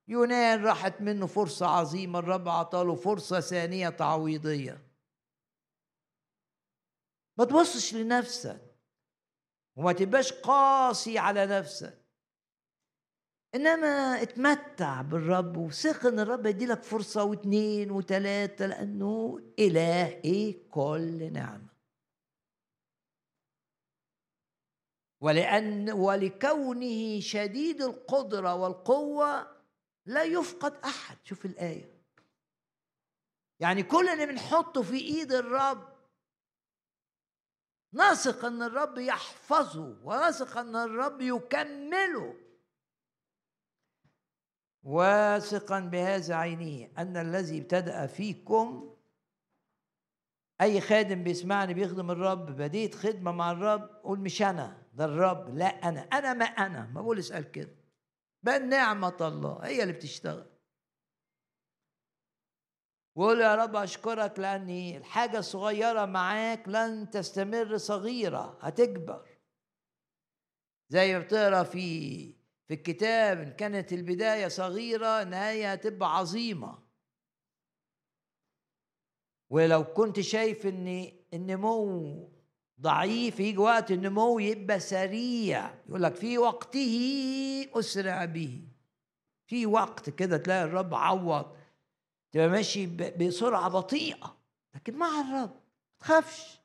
يونان راحت منه فرصة عظيمة الرب عطاله فرصة ثانية تعويضية. ما تبصش لنفسك وما تبقاش قاسي على نفسك. إنما اتمتع بالرب وثق إن الرب يديلك فرصة واثنين وثلاثه لأنه اله إيه كل نعمة. ولأن ولكونه شديد القدرة والقوة لا يفقد أحد. شوف الآية. يعني كل اللي بنحطه في إيد الرب نثق إن الرب يحفظه ونثق إن الرب يكمله. واثقا بهذا عينيه أن الذي ابتدأ فيكم أي خادم بيسمعني بيخدم الرب بديت خدمة مع الرب قول مش أنا ده الرب لا أنا. أنا ما أنا. ما بقول اسأل كده. بل نعمة الله هي اللي بتشتغل. وقول يا رب أشكرك لأني الحاجة الصغيرة معاك لن تستمر صغيرة هتكبر. زي ما بتقرأ في في الكتاب إن كانت البداية صغيرة النهاية هتبقى عظيمة. ولو كنت شايف إن النمو ضعيف يجي وقت النمو يبقى سريع. يقول لك في وقته أسرع به. في وقت كده تلاقي الرب عوض تبقى ماشي بسرعة بطيئة. لكن مع الرب ما تخافش.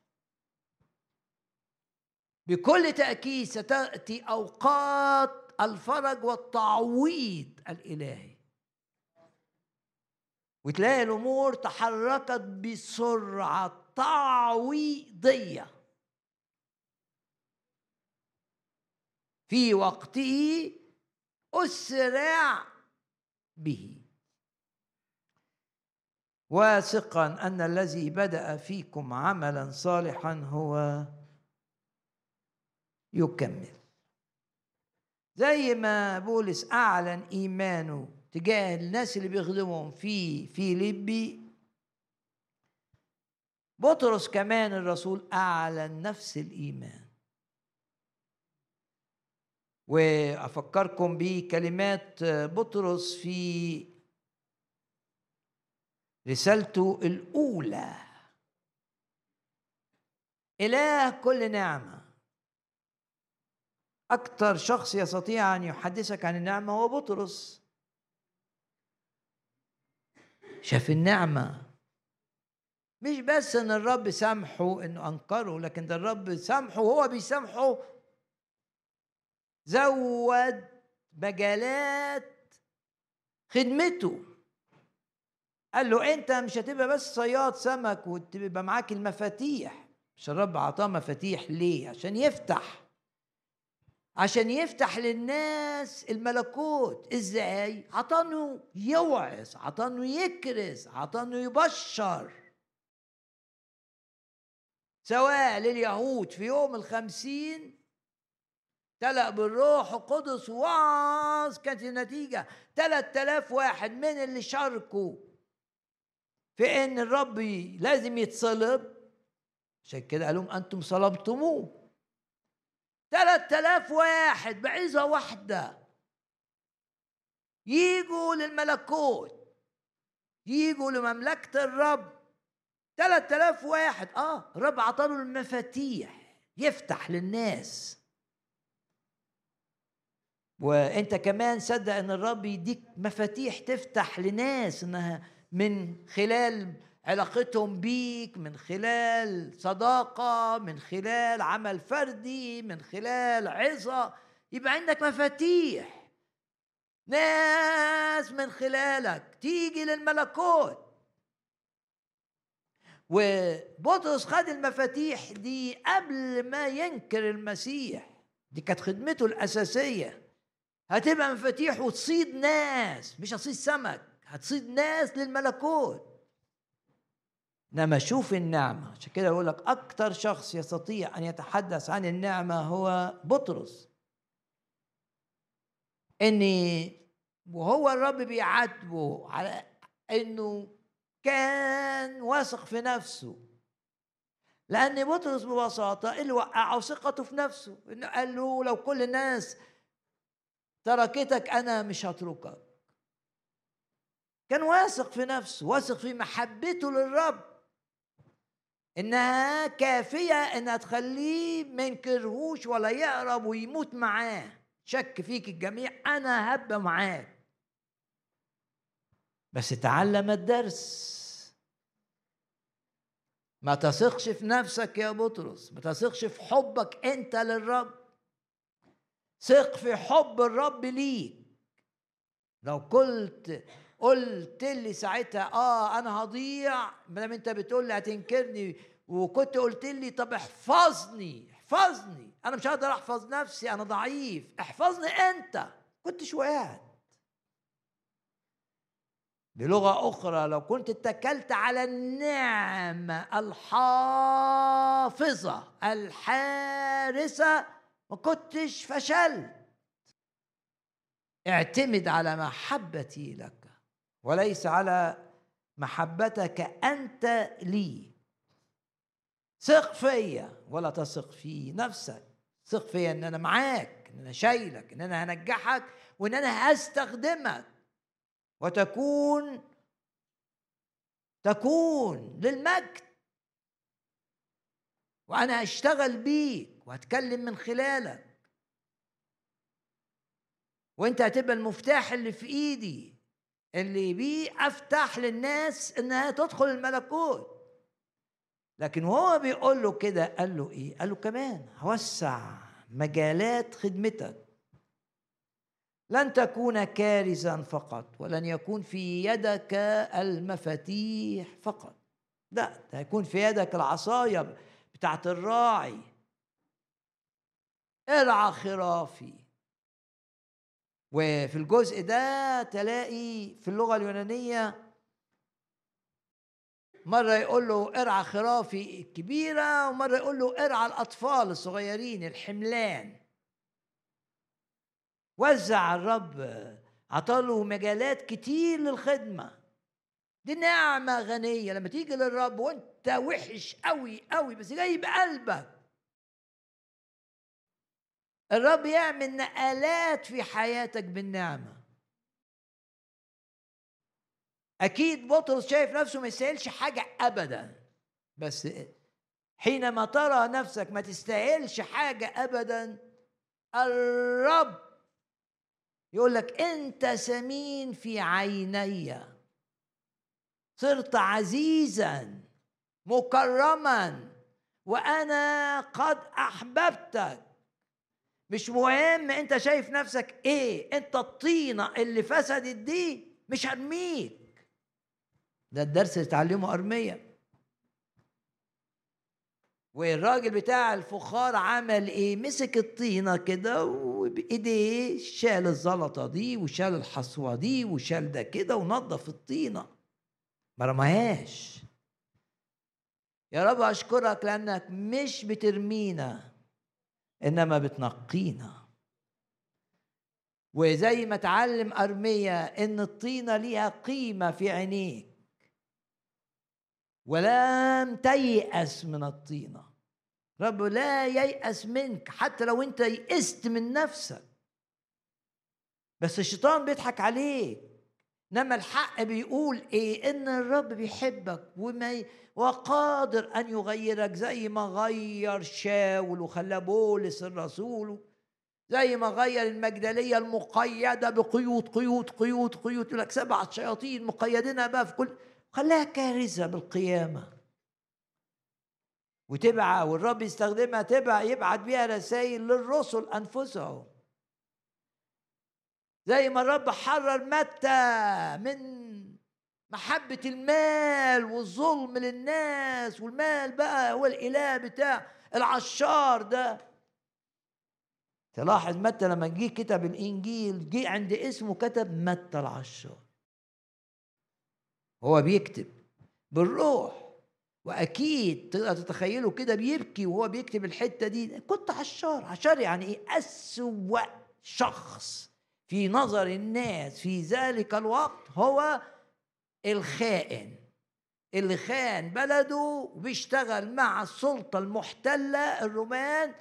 بكل تأكيد ستأتي أوقات الفرج والتعويض الإلهي. وتلاقي الأمور تحركت بسرعة تعويضية. في وقته أسرع به. واثقا أن الذي بدأ فيكم عملا صالحا هو يكمل. زي ما بولس أعلن إيمانه تجاه الناس اللي بيخدمهم في فيليبي بطرس كمان الرسول أعلن نفس الإيمان. وأفكركم بكلمات بطرس في رسالته الأولى. إله كل نعمة. أكثر شخص يستطيع أن يحدثك عن النعمة هو بطرس. شاف النعمة. مش بس إن الرب سامحه إنه أنكره لكن ده الرب سامحه وهو بيسامحه زود مجالات خدمته. قال له انت مش هتبقى بس صياد سمك وتبقى معاك المفاتيح. مش الرب عطاه مفاتيح ليه؟ عشان يفتح. عشان يفتح للناس الملكوت. إزاي؟ عطانه يوعظ عطانه يكرز عطانه يبشر. سواء لليهود في يوم الخمسين تلأ بالروح القدس وعظ كانت النتيجة ثلاث آلاف واحد. من اللي شاركوا؟ في إن الرب لازم يتصلب. عشان كده قال لهم أنتم صلبتموه. ثلاث آلاف واحد بعظة واحدة. يجوا للملكوت. يجوا لمملكة الرب. ثلاث آلاف واحد. آه الرب عطاله المفاتيح. يفتح للناس. وانت كمان صدق ان الرب يديك مفاتيح تفتح لناس انها من خلال علاقتهم بيك من خلال صداقة من خلال عمل فردي من خلال عظة. يبقى عندك مفاتيح. ناس من خلالك تيجي للملكوت. وبطرس خد المفاتيح دي قبل ما ينكر المسيح. دي كانت خدمته الأساسية. هتبقى مفاتيح وتصيد ناس مش هتصيد سمك هتصيد ناس للملكوت. إنما شوف النعمة. عشان كده يقول لك أكثر شخص يستطيع أن يتحدث عن النعمة هو بطرس. اني وهو الرب بيعاتبه على إنه كان واثق في نفسه. لأن بطرس ببساطة اللي وقعه ثقته في نفسه. إنه قال له لو كل الناس تركتك أنا مش هتركك. كان واثق في نفسه واثق في محبته للرب. إنها كافية انها تخليه ما ينكرهوش ولا يقرب ويموت معاه. شك فيك الجميع أنا هبقى معاك. بس تعلم الدرس. ما تثقش في نفسك يا بطرس ما تثقش في حبك أنت للرب. ثق في حب الرب ليك. لو قلت قلت لي ساعتها آه أنا هضيع. ما دام أنت بتقول لي هتنكرني وكنت قلت لي طب احفظني احفظني. أنا مش هقدر أحفظ نفسي أنا ضعيف. احفظني أنت. كنتش وقعت. بلغة أخرى لو كنت اتكلت على النعمة الحافظة الحارسة ما كنتش فشلت. اعتمد على محبتي لك وليس على محبتك أنت لي. ثق فيا ولا تثق في نفسك. ثق فيا إن أنا معاك إن أنا شايلك إن أنا هنجحك وإن أنا هستخدمك. وتكون تكون للمجد. وأنا هشتغل بيك. وهتكلم من خلالك. وانت هتبقى المفتاح اللي في ايدي اللي بيه افتح للناس انها تدخل الملكوت. لكن وهو بيقول له كده قال له إيه؟ قال له كمان هوسع مجالات خدمتك. لن تكون كارزا فقط ولن يكون في يدك المفاتيح فقط. لا هيكون في يدك العصاية بتاعت الراعي. ارعى خرافي وفي الجزء ده تلاقي في اللغة اليونانية مرة يقول له ارعى خرافي الكبيرة ومرة يقول له ارعى الأطفال الصغيرين الحملان. وزع الرب عطاله مجالات كتير للخدمة. دي نعمة غنية لما تيجي للرب وانت وحش قوي قوي بس جاي بقلبك الرب يعمل نقلات في حياتك بالنعمة. أكيد بطرس شايف نفسه ما يستاهلش حاجة أبدا بس حينما ترى نفسك ما تستاهلش حاجة أبدا الرب يقول لك أنت سمين في عيني. صرت عزيزا مكرما وأنا قد أحببتك. مش مهم انت شايف نفسك إيه انت الطينه اللي فسدت دي مش هرميك. ده الدرس اللي اتعلمه أرمية. والراجل بتاع الفخار عمل إيه؟ مسك الطينة كده وبايديه شال الزلطة دي وشال الحصوة دي وشال ده كده ونظف الطينة ما رماهاش. يا رب أشكرك لأنك مش بترمينا. إنما بتنقينا. وزي ما تعلم ارميا إن الطينه ليها قيمة في عينيك. ولم تيأس من الطينة رب لا ييأس منك حتى لو أنت يئست من نفسك. بس الشيطان بيضحك عليك. إنما الحق بيقول إيه؟ إن الرب بيحبك وما وقادر أن يغيرك زي ما غير شاول وخلاه بولس الرسول زي ما غير المجدلية المقيدة بقيود قيود قيود قيود يقول لك سبعة شياطين مقيدينها بقى في كل خلاها كارثة بالقيامة. وتبع والرب يستخدمها تبع يبعت بيها رسائل للرسل أنفسهم. زي ما الرب حرر متى من محبة المال والظلم للناس والمال بقى هو الإله بتاع العشار ده. تلاحظ متى لما جه كتب الإنجيل جه عند اسمه كتب متى العشار. هو بيكتب بالروح وأكيد تقدر تتخيله كده بيبكي وهو بيكتب الحتة دي. كنت عشار عشار يعني إيه؟ أسوأ شخص. في نظر الناس في ذلك الوقت هو الخائن. اللي خان بلده وبيشتغل مع السلطة المحتلة الرومان.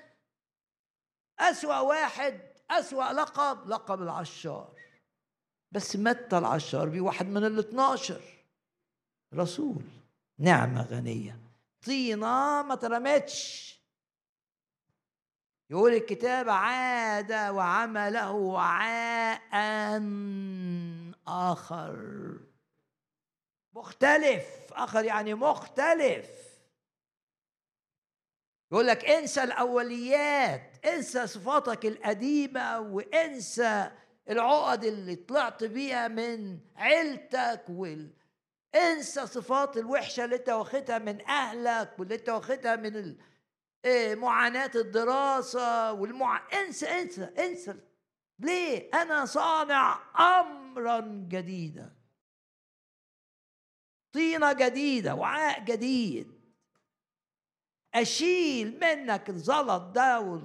أسوأ واحد أسوأ لقب لقب العشار. بس متى العشار؟ بيه واحد من ال 12 رسول نعمة غنية. طينة ما ترمتش. يقول الكتاب عاد وعمله وعاء آخر. مختلف. آخر يعني مختلف. يقول لك انسى الأوليات انسى صفاتك القديمة وانسى العقد اللي طلعت بيها من عيلتك وال انسى صفات الوحشة اللي انت واخدها من أهلك واللي انت واخدها من معاناة الدراسة والمع... انسى انسى انسى. ليه؟ أنا صانع امرا جديدا طينة جديدة وعاء جديد. أشيل منك الزلط ده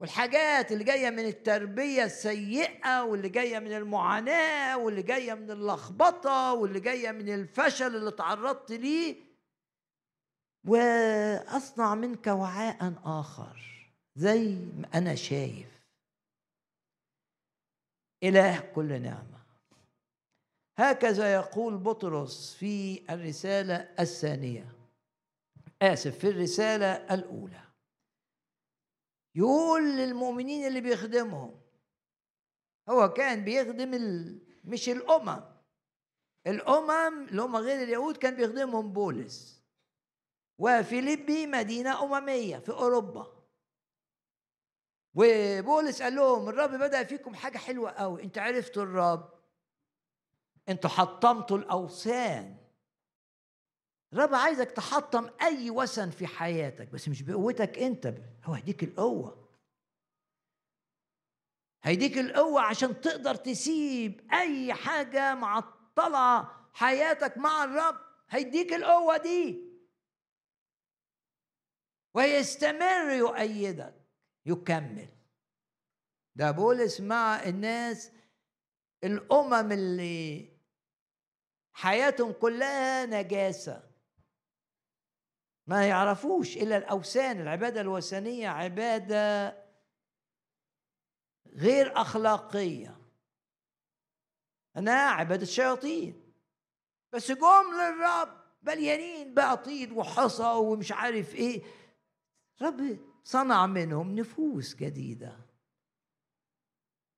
والحاجات اللي جاية من التربية السيئة واللي جاية من المعاناة واللي جاية من اللخبطة واللي جاية من الفشل اللي تعرضت ليه. وأصنع منك وعاء آخر زي ما أنا شايف. إله كل نعمة. هكذا يقول بطرس في الرسالة الثانية. آسف في الرسالة الأولى. يقول للمؤمنين اللي بيخدمهم هو كان بيخدم ال... مش الأمم. الأمم اللي هم غير اليهود كان بيخدمهم بولس. وفيليبي مدينة أممية في أوروبا. وبولس قال لهم الرب بدأ فيكم حاجة حلوة قوي. أنت عرفتوا الرب. أنتوا حطمتوا الأوثان. الرب عايزك تحطم أي وثن في حياتك بس مش بقوتك أنت هو هيديك القوة. هيديك القوة عشان تقدر تسيب أي حاجة معطلة حياتك مع الرب. هيديك القوة دي. ويستمر يؤيدك يكمل. ده بولس مع الناس الأمم اللي حياتهم كلها نجاسة. ما يعرفوش إلا الأوثان العبادة الوثنية عبادة غير أخلاقية. أنا عبادة شياطين بس جم للرب مليانين بقى طين وحصى ومش عارف إيه. رب صنع منهم نفوس جديدة.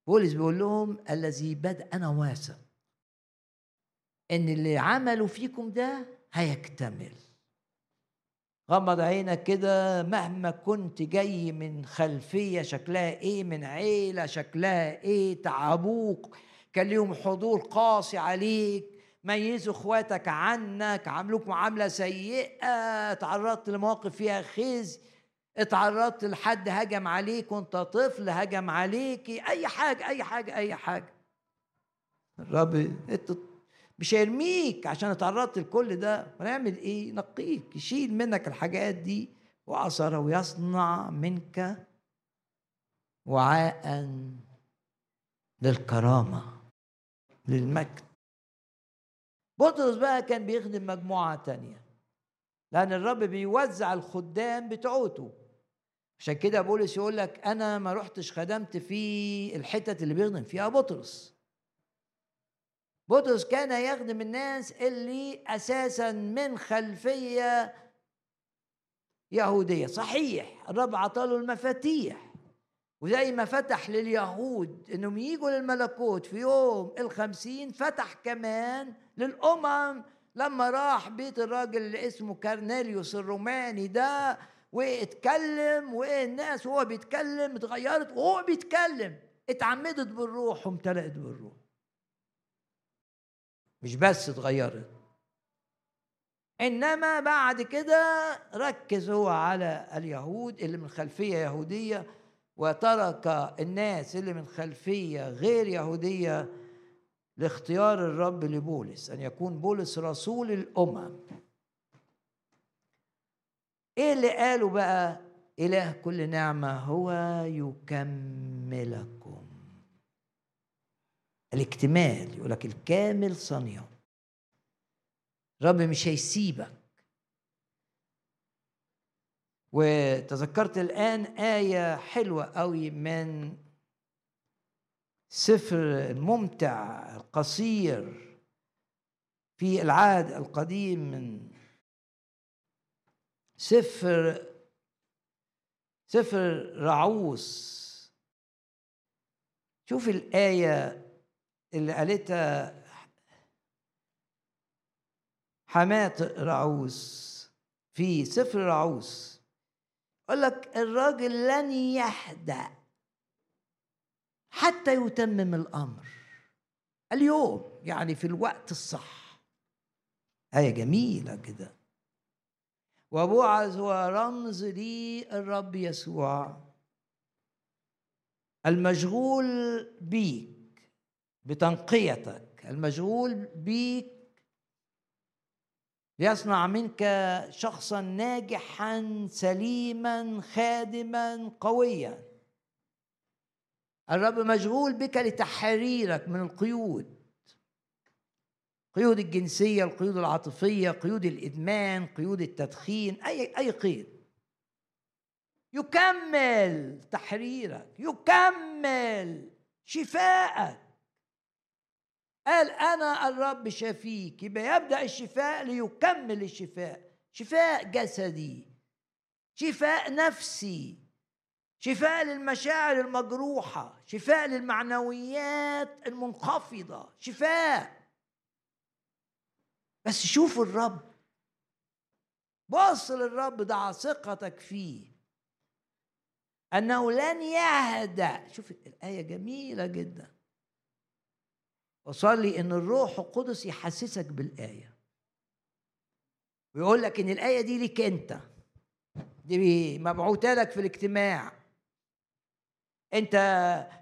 بولس بيقول لهم الذي بدأ أنا واثق إن اللي عملوا فيكم ده هيكتمل. غمض عينك كده مهما كنت جاي من خلفية شكلها إيه من عيلة شكلها إيه تعبوك كان ليهم حضور قاسي عليك ميزوا إخواتك عنك عاملوك معاملة سيئة تعرضت لمواقف فيها خزي. اتعرضت لحد هجم عليك وانت طفل هجم عليك أي حاجة أي حاجة أي حاجة. الرب مش هيرميك عشان اتعرضت لكل ده. ونعمل إيه؟ ينقيك يشيل منك الحاجات دي. وعصره ويصنع منك وعاء للكرامة للمجد. بطرس بقى كان بيخدم مجموعة تانية لأن الرب بيوزع الخدام بتوعته. عشان كده بولس يقول لك أنا ما رحتش خدمت في الحتت اللي بيخدم فيها بطرس. بطرس كان يخدم الناس اللي أساسا من خلفية يهودية. صحيح الرب عطاله المفاتيح. وزي ما فتح لليهود إنهم يجوا للملكوت في يوم الخمسين فتح كمان للأمم. لما راح بيت الراجل اللي اسمه كارنيليوس الروماني ده واتكلم والناس وهو بيتكلم اتغيرت وهو بيتكلم. اتعمدت بالروح وامتلأت بالروح. مش بس اتغيرت. إنما بعد كده ركز هو على اليهود اللي من خلفية يهودية وترك الناس اللي من خلفية غير يهودية لاختيار الرب لبولس أن يكون بولس رسول الأمم. إيه اللي قاله بقى؟ إله كل نعمة هو يكملكم. الاكتمال يقول لك الكامل صنيع. الرب مش هيسيبك. وتذكرت الآن آية حلوة قوي من سفر الممتع القصير في العهد القديم من سفر سفر رعوس شوف الآية اللي قالتها حماة رعوس في سفر رعوس يقول لك الراجل لن يهدأ حتى يتمم الأمر. اليوم يعني في الوقت الصح. آية جميلة كده. وبوعز هو رمز للرب يسوع. المشغول بيك بتنقيتك. المشغول بيك ليصنع منك شخصا ناجحا سليما خادما قويا. الرب مشغول بك لتحريرك من القيود. قيود الجنسية القيود العاطفية قيود الإدمان قيود التدخين أي أي قيد. يكمل تحريرك يكمل شفاءك. قال أنا الرب شفيك يبقى يبدأ الشفاء ليكمل الشفاء. شفاء جسدي شفاء نفسي شفاء للمشاعر المجروحة شفاء للمعنويات المنخفضة شفاء. بس شوف الرب. بص للرب ضع ثقتك فيه. أنه لن يهدأ. شوف الآية جميلة جدا. وصلي إن الروح القدس يحسسك بالآية. ويقول لك إن الآية دي ليك أنت. دي مبعوثة لك في الاجتماع. أنت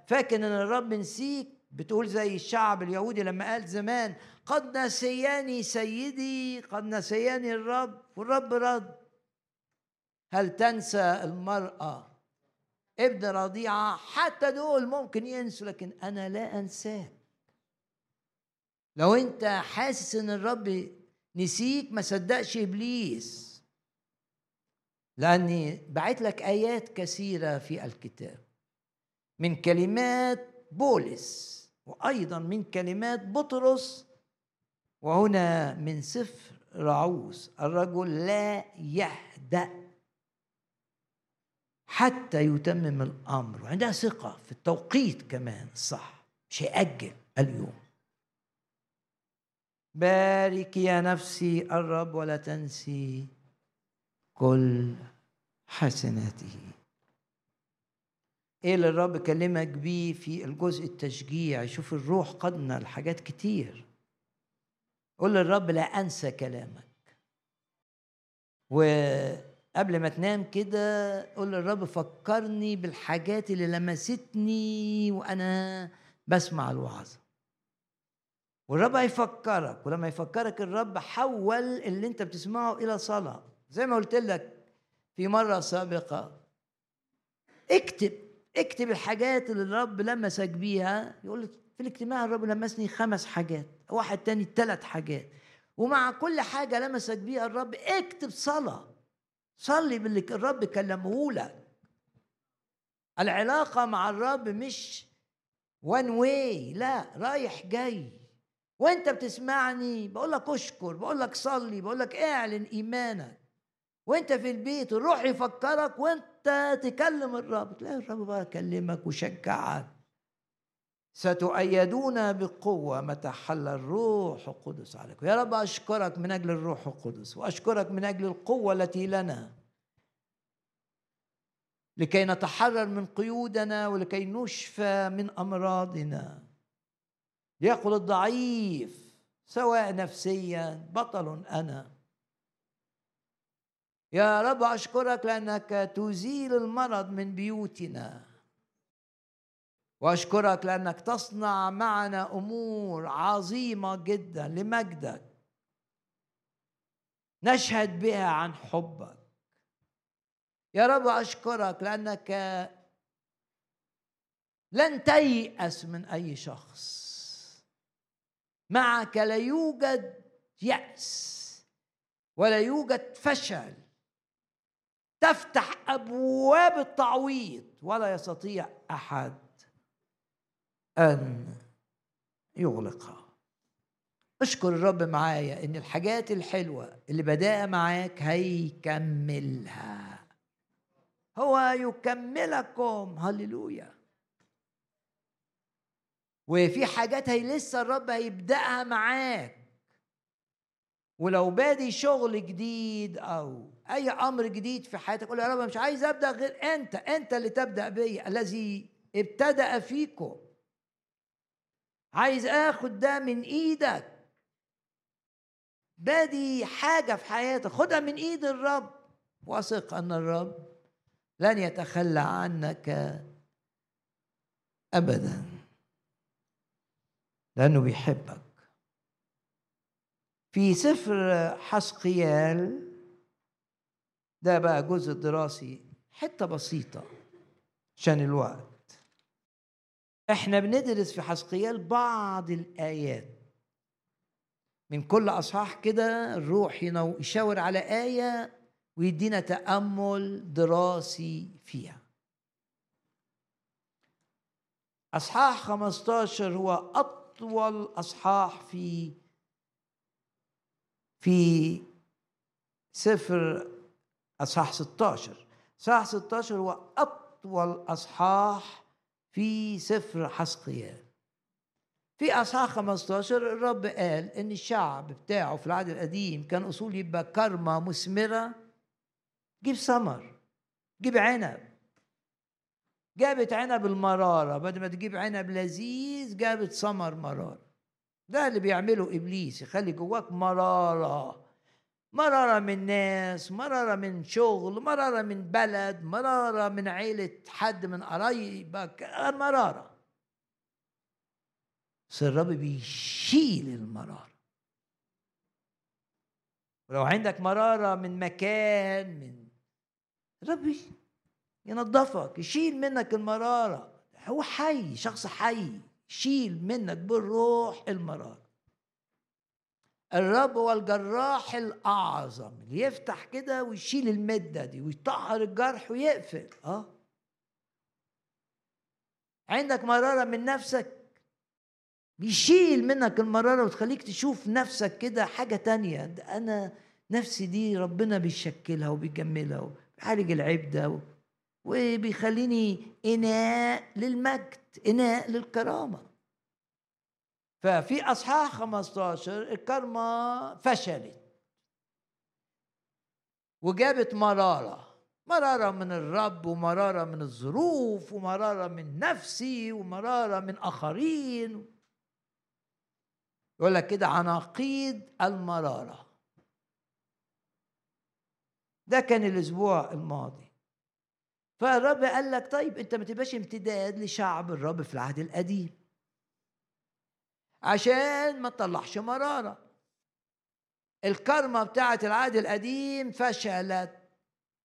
فاكر إن الرب نسيك بتقول زي الشعب اليهودي لما قال زمان قد نسياني سيدي قد نسياني الرب والرب رد. هل تنسى المرأة ابن رضيعة؟ حتى دول ممكن ينسوا لكن أنا لا أنساك. لو أنت حاسس إن الرب نسيك ما صدقش إبليس لأني بعت لك آيات كثيرة في الكتاب. من كلمات بولس وأيضا من كلمات بطرس وهنا من سفر رعوس الرجل لا يهدأ حتى يتمم الأمر. وعندها ثقة في التوقيت كمان صح مش هيأجل اليوم. بارك يا نفسي الرب ولا تنسي كل حسناته. إيه اللي الرب كلمك بيه في الجزء التشجيع؟ شوف الروح قدنا لحاجات كتير. قول للرب لا أنسى كلامك. وقبل ما تنام كده قول للرب فكرني بالحاجات اللي لمستني وأنا بسمع الوعظة. والرب هيفكرك ولما يفكرك الرب حول اللي أنت بتسمعه إلى صلاة. زي ما قلت لك في مرة سابقة اكتب اكتب الحاجات اللي الرب لمسك بيها. يقول لك في الاجتماع الرب لمسني خمس حاجات. واحد تاني ثلاث حاجات. ومع كل حاجة لمسك بيها الرب اكتب صلاة. صلي باللي الرب كلمه لك. العلاقة مع الرب مش وان واي لا رايح جاي. وانت بتسمعني بقول لك اشكر بقول لك صلي بقول لك اعلن إيمانك. وانت في البيت الروح يفكرك وانت تكلم الرب. تلاقي الرب بقى يكلمك ويشجعك. ستؤيدون بقوة. متى حل الروح القدس عليكم؟ يا رب أشكرك من أجل الروح القدس وأشكرك من أجل القوة التي لنا. لكي نتحرر من قيودنا ولكي نشفى من أمراضنا. ليقل الضعيف سواء نفسيا بطل أنا. يا رب أشكرك لأنك تزيل المرض من بيوتنا. وأشكرك لأنك تصنع معنا أمور عظيمة جدا لمجدك. نشهد بها عن حبك. يا رب أشكرك لأنك لن تيأس من أي شخص. معك لا يوجد يأس ولا يوجد فشل. تفتح أبواب التعويض ولا يستطيع أحد. أن يغلقها اشكر الرب معايا إن الحاجات الحلوة اللي بدأ معاك هيكملها. هو يكملكم. هللويا. وفي حاجات هي لسه الرب هيبدأها معاك. ولو بادي شغل جديد أو أي أمر جديد في حياتك قول يا رب مش عايز أبدأ غير أنت. أنت اللي تبدأ بي الذي ابتدأ فيكم. عايز آخد ده من إيدك. بادي حاجة في حياتك خدها من إيد الرب. واثق أن الرب لن يتخلى عنك ابدا. لأنه بيحبك. في سفر حسقيال ده بقى جزء دراسي حتة بسيطة عشان الوقت. إحنا بندرس في حسقيال بعض الآيات. من كل أصحاح كده الروح يشاور على آية ويدينا تأمل دراسي فيها. أصحاح 15 هو أطول أصحاح في في سفر أصحاح 16 أصحاح 16 هو أطول أصحاح في سفر حسقيال في أصحاح 15 الرب قال إن الشعب بتاعه في العهد القديم كان أصول يبقى كرمة مثمرة. جيب ثمر جيب عنب. جابت عنب المرارة بدل ما تجيب عنب لذيذ جابت ثمر مرارة. ده اللي بيعمله إبليس يخلي جواك مرارة. مرارة من ناس مرارة من شغل مرارة من بلد مرارة من عيلة حد من قرايبك مرارة. بس الرب بيشيل المرارة. ولو عندك مرارة من مكان من الرب ينظفك يشيل منك المرارة. هو حي شخص حي يشيل منك بالروح المرارة. الرب هو الجراح الأعظم اللي يفتح كده ويشيل المدة دي ويطهر الجرح ويقفل آه. عندك مرارة من نفسك؟ بيشيل منك المرارة وتخليك تشوف نفسك كده حاجة تانية. أنا نفسي دي ربنا بيشكلها وبيجملها وبيعالج العيب ده وبيخليني إناء للمجد إناء للكرامة. ففي أصحاح 15 الكرمة فشلت. وجابت مرارة مرارة من الرب ومرارة من الظروف ومرارة من نفسي ومرارة من آخرين. يقول لك كده عناقيد المرارة. ده كان الأسبوع الماضي. فالرب قال لك طيب أنت ما تبقاش امتداد لشعب الرب في العهد القديم. عشان ما تطلعش مرارة. الكرمة بتاعت العهد القديم فشلت.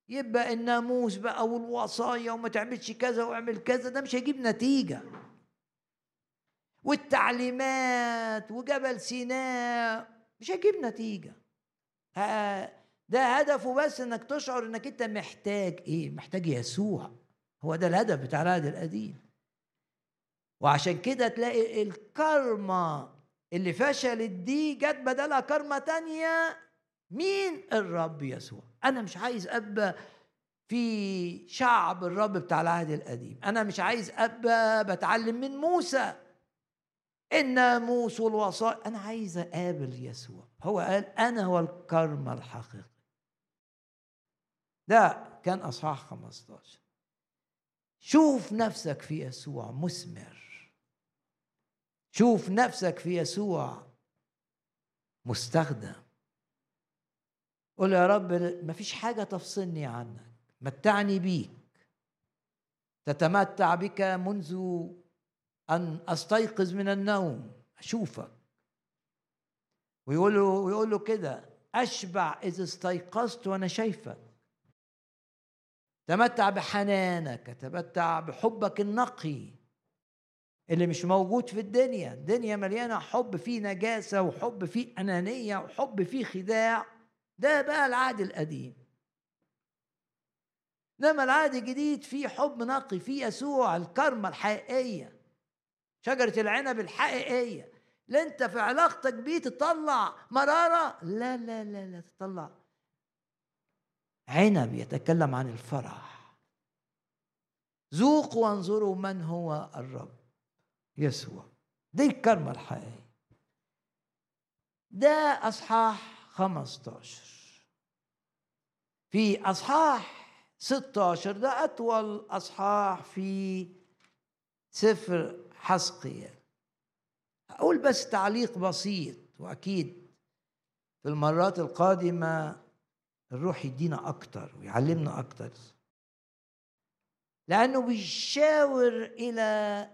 يبقى الناموس بقى والوصايا وما تعملش كذا واعمل كذا ده مش هيجيب نتيجة. والتعليمات وجبل سيناء مش هيجيب نتيجة. ده هدفه بس إنك تشعر إنك أنت محتاج إيه؟ محتاج يسوع. هو ده الهدف بتاع العهد القديم. وعشان كده تلاقي الكرمة اللي فشلت دي جت بدلها كرمة تانية. مين؟ الرب يسوع. أنا مش عايز أبقى في شعب الرب بتاع العهد القديم. أنا مش عايز أبقى بتعلم من موسى. الناموس والوصايا أنا عايز أقابل يسوع. هو قال أنا هو الكرمة الحقيقي. ده كان أصحاح 15 شوف نفسك في يسوع مثمر. شوف نفسك في يسوع مستخدم. قول يا رب ما فيش حاجة تفصلني عنك متعني بيك. تتمتع بك منذ أن أستيقظ من النوم أشوفك. ويقول له ويقول له كده أشبع إذا استيقظت وأنا شايفك. تمتع بحنانك تمتع بحبك النقي. اللي مش موجود في الدنيا. الدنيا مليانة حب فيه نجاسة وحب فيه أنانية وحب فيه خداع. ده بقى العهد القديم. إنما العهد الجديد فيه حب نقي فيه يسوع الكرمة الحقيقية. شجرة العنب الحقيقية. لا أنت في علاقتك بيه تطلع مرارة؟ لا لا لا لا تطلع. عنب يتكلم عن الفرح. ذوقوا وانظروا من هو الرب. يسوع. دي الكرمة الحقيقية ده أصحاح 15 في أصحاح 16 ده أطول أصحاح في سفر حسقيال أقول بس تعليق بسيط وأكيد في المرات القادمة الروح يدينا أكتر ويعلمنا أكتر. لأنه بيشاور إلى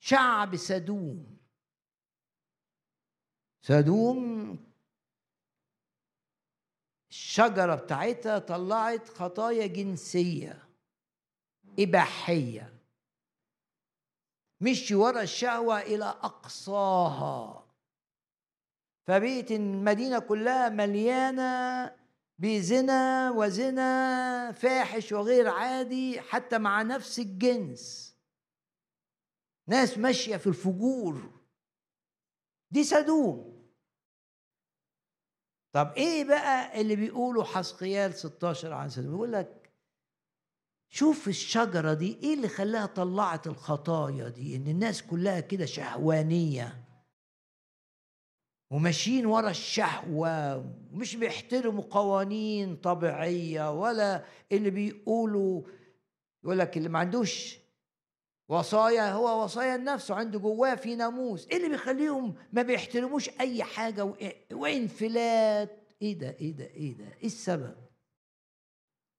شعب سدوم. سدوم الشجرة بتاعتها طلعت خطايا جنسية إباحية. مشي ورا الشهوة إلى أقصاها. فبقيت المدينة كلها مليانة بزنا وزنا فاحش وغير عادي حتى مع نفس الجنس. ناس ماشية في الفجور. دي سدوم. طب إيه بقى اللي بيقوله حسقيال 16 عن سدوم؟ بيقول لك شوف الشجرة دي إيه اللي خلاها طلعت الخطايا دي؟ إن الناس كلها كده شهوانية. وماشيين ورا الشهوة ومش بيحترموا قوانين طبيعية ولا اللي بيقولوا يقول لك اللي ما عندوش وصايا هو وصايا النفس وعنده جواه في ناموس. إيه اللي بيخليهم ما بيحترموش أي حاجة؟ وانفلات. إيه ده؟ إيه ده؟ إيه ده؟ إيه السبب؟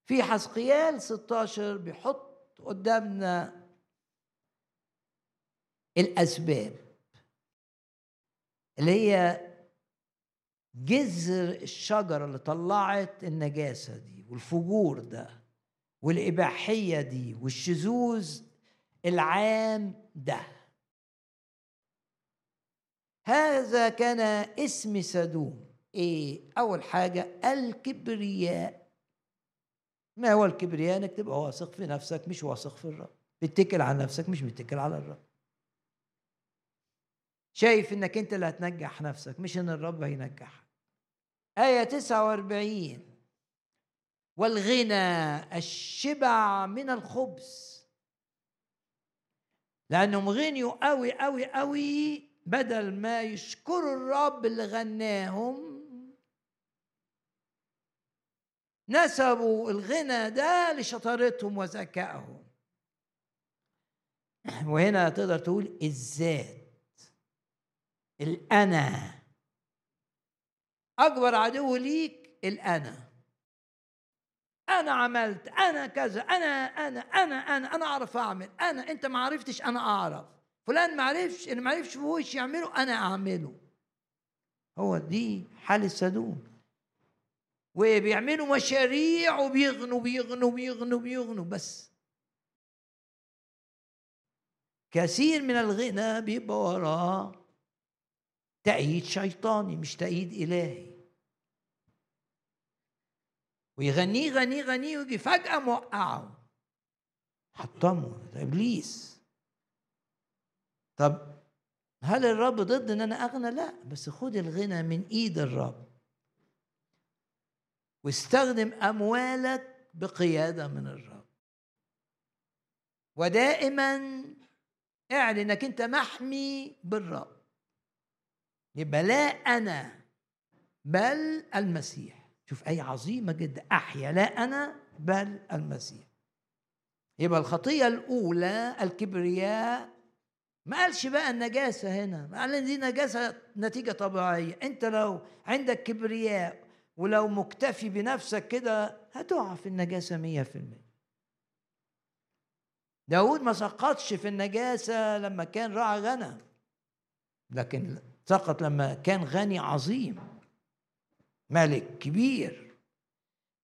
في حسقيال 16 بيحط قدامنا الأسباب اللي هي جذر الشجرة اللي طلعت النجاسة دي والفجور ده والإباحية دي والشذوذ العام ده. هذا كان اسم سدوم إيه؟ أول حاجة الكبرياء. ما هو الكبرياء؟ إنك تبقى واثق في نفسك مش واثق في الرب. بتتكل على نفسك مش بتتكل على الرب. شايف إنك أنت اللي هتنجح نفسك مش إن الرب هينجحك. آية 49 والغنى الشبع من الخبز. لأنهم غنيوا قوي قوي قوي بدل ما يشكروا الرب اللي غناهم. نسبوا الغنى ده لشطارتهم وذكائهم. وهنا تقدر تقول الذات الأنا. أكبر عدو ليك الأنا. أنا عملت أنا كذا أنا أنا أنا أنا أنا أعرف أعمل أنا أنت ما عرفتش أنا أعرف. فلان ما عرفش اللي ما عرفش وش يعمله أنا أعمله. هو دي حال السدوم وبيعملوا مشاريع وبيغنوا بيغنوا بيغنوا بيغنوا بس. كثير من الغنى بيبقى وراه تأييد شيطاني مش تأييد إلهي. ويغنيه غنيه غنيه ويجي فجأة موقعه. حطمه. ده إبليس طب هل الرب ضد إن أنا أغنى؟ لا. بس خد الغنى من إيد الرب. واستخدم أموالك بقيادة من الرب. ودائما اعلن إنك أنت محمي بالرب. يبقى لا أنا بل المسيح. شوف أي عظيمة جدا. أحيا لا أنا بل المسيح. يبقى الخطية الأولى الكبرياء. ما قالش بقى النجاسة هنا. قال إن دي نجاسة نتيجة طبيعية. أنت لو عندك كبرياء ولو مكتفي بنفسك كده هتقع في النجاسة مية في المية. داود ما سقطش في النجاسة لما كان راعي غنم لكن سقط لما كان غني عظيم. ملك كبير.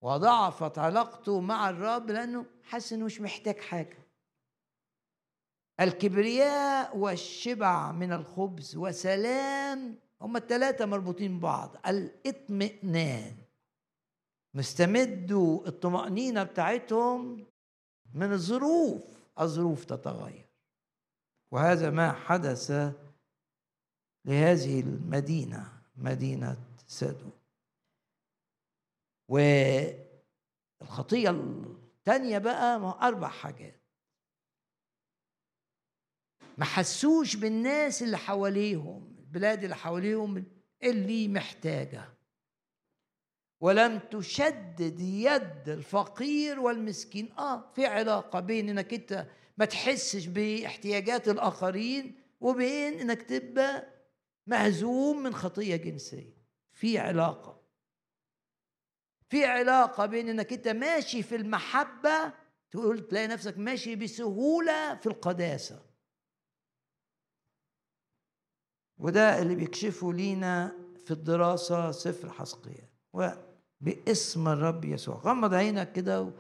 وضعفت علاقته مع الرب لأنه حس إنه مش محتاج حاجة. الكبرياء والشبع من الخبز وسلام هما الثلاثة مربوطين ببعض. الاطمئنان. مستمدوا الطمأنينة بتاعتهم من الظروف الظروف تتغير. وهذا ما حدث لهذه المدينة مدينة سدو والخطية الثانية بقى أربع حاجات. ما حسوش بالناس اللي حواليهم البلاد اللي حواليهم اللي محتاجة. ولم تشدد يد الفقير والمسكين. آه في علاقة بين إنك أنت ما تحسش باحتياجات الآخرين وبين إنك تبقى مهزوم من خطية جنسية. في علاقة. في علاقة بين إنك أنت ماشي في المحبة تقول تلاقي نفسك ماشي بسهولة في القداسة. وده اللي بيكشفه لينا في الدراسة سفر حسقية. وباسم الرب يسوع. غمض عينك كده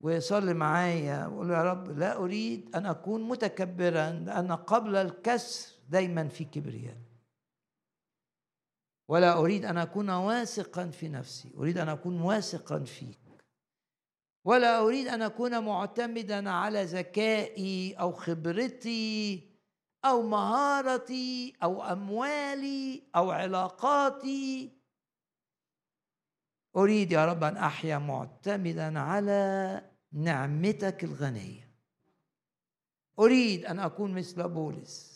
وصلي معايا وقول يا رب لا أريد أن أكون متكبرا لأن قبل الكسر دايما في كبرياء. ولا أريد أن أكون واثقا في نفسي أريد أن أكون واثقا فيك. ولا أريد أن أكون معتمدا على ذكائي أو خبرتي أو مهارتي أو أموالي أو علاقاتي. أريد يا رب أن أحيا معتمدا على نعمتك الغنية. أريد أن أكون مثل بولس.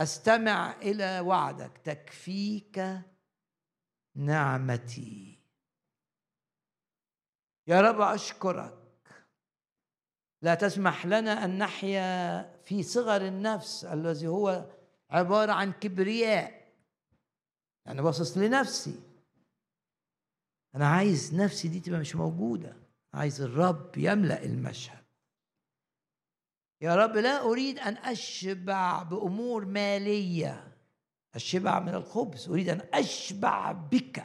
أستمع إلى وعدك. تكفيك نعمتي. يا رب أشكرك. لا تسمح لنا أن نحيا في صغر النفس الذي هو عبارة عن كبرياء. أنا يعني باصص لنفسي. أنا عايز نفسي دي تبقى مش موجودة. عايز الرب يملأ المشهد. يا رب لا أريد أن أشبع بأمور مالية. الشبع من الخبز أريد أن أشبع بك.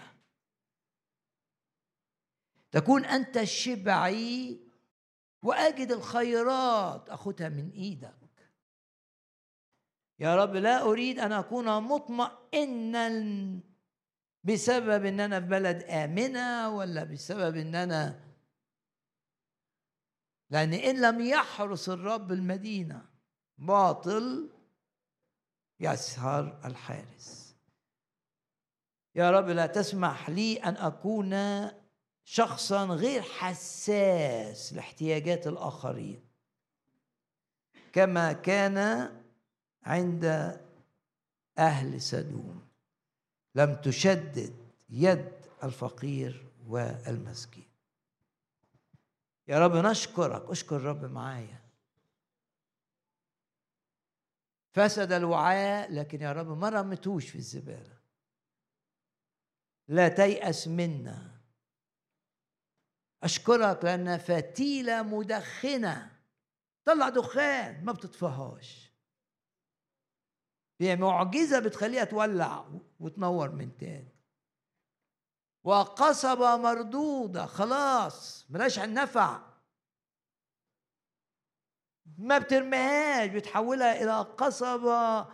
تكون أنت شبعي وأجد الخيرات اخدها من إيدك. يا رب لا أريد أن أكون مطمئنا بسبب إن أنا في بلد آمنة ولا بسبب إن أنا لأن إن لم يحرس الرب المدينة باطل يسهر الحارس. يا رب لا تسمح لي أن أكون شخصا غير حساس لاحتياجات الآخرين. كما كان عند أهل سدوم. لم تشدد يد الفقير والمسكين. يا رب نشكرك اشكر الرب معايا. فسد الوعاء لكن يا رب ما رمتوش في الزبالة. لا تيأس منا. أشكرك لأن فتيلة مدخنة. طلع دخان ما بتطفهاش. هي معجزة بتخليها تولع وتنور من تاني. وقصبة مردودة خلاص ملاش نفع. ما بترميهاش بتحولها إلى قصبة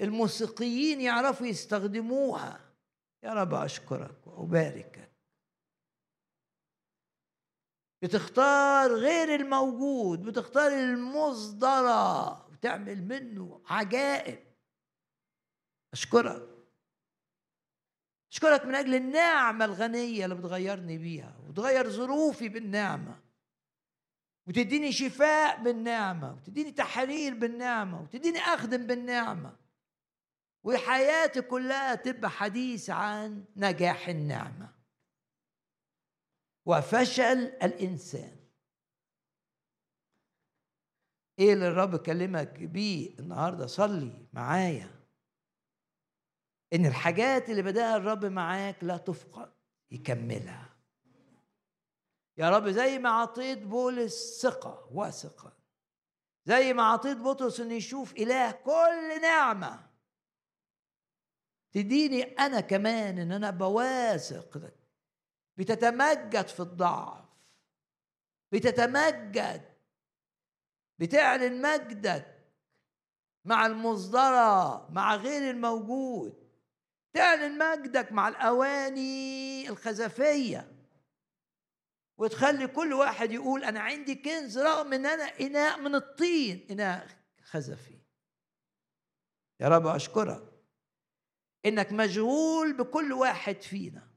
الموسيقيين يعرفوا يستخدموها. يا رب أشكرك وأباركك بتختار غير الموجود بتختار المصدرة وتعمل منه عجائب. أشكرك. أشكرك من أجل النعمة الغنية اللي بتغيرني بيها وتغير ظروفي بالنعمة وتديني شفاء بالنعمة وتديني تحرير بالنعمة وتديني أخدم بالنعمة. وحياتي كلها تبقى حديث عن نجاح النعمة. وفشل الإنسان. إيه اللي الرب كلمك بيه النهارده؟ صلي معايا. إن الحاجات اللي بدأها الرب معاك لا تفقد يكملها. يا رب زي ما عطيت بولس ثقة وثقة زي ما عطيت بطرس إنه يشوف إله كل نعمة تديني أنا كمان إن أنا بواثق بتتمجد في الضعف بتتمجد بتعلن مجدك مع المصدرة مع غير الموجود. تعلن مجدك مع الأواني الخزفية وتخلي كل واحد يقول أنا عندي كنز رغم إن أنا إناء من الطين إناء خزفي. يا رب أشكرك إنك مشغول بكل واحد فينا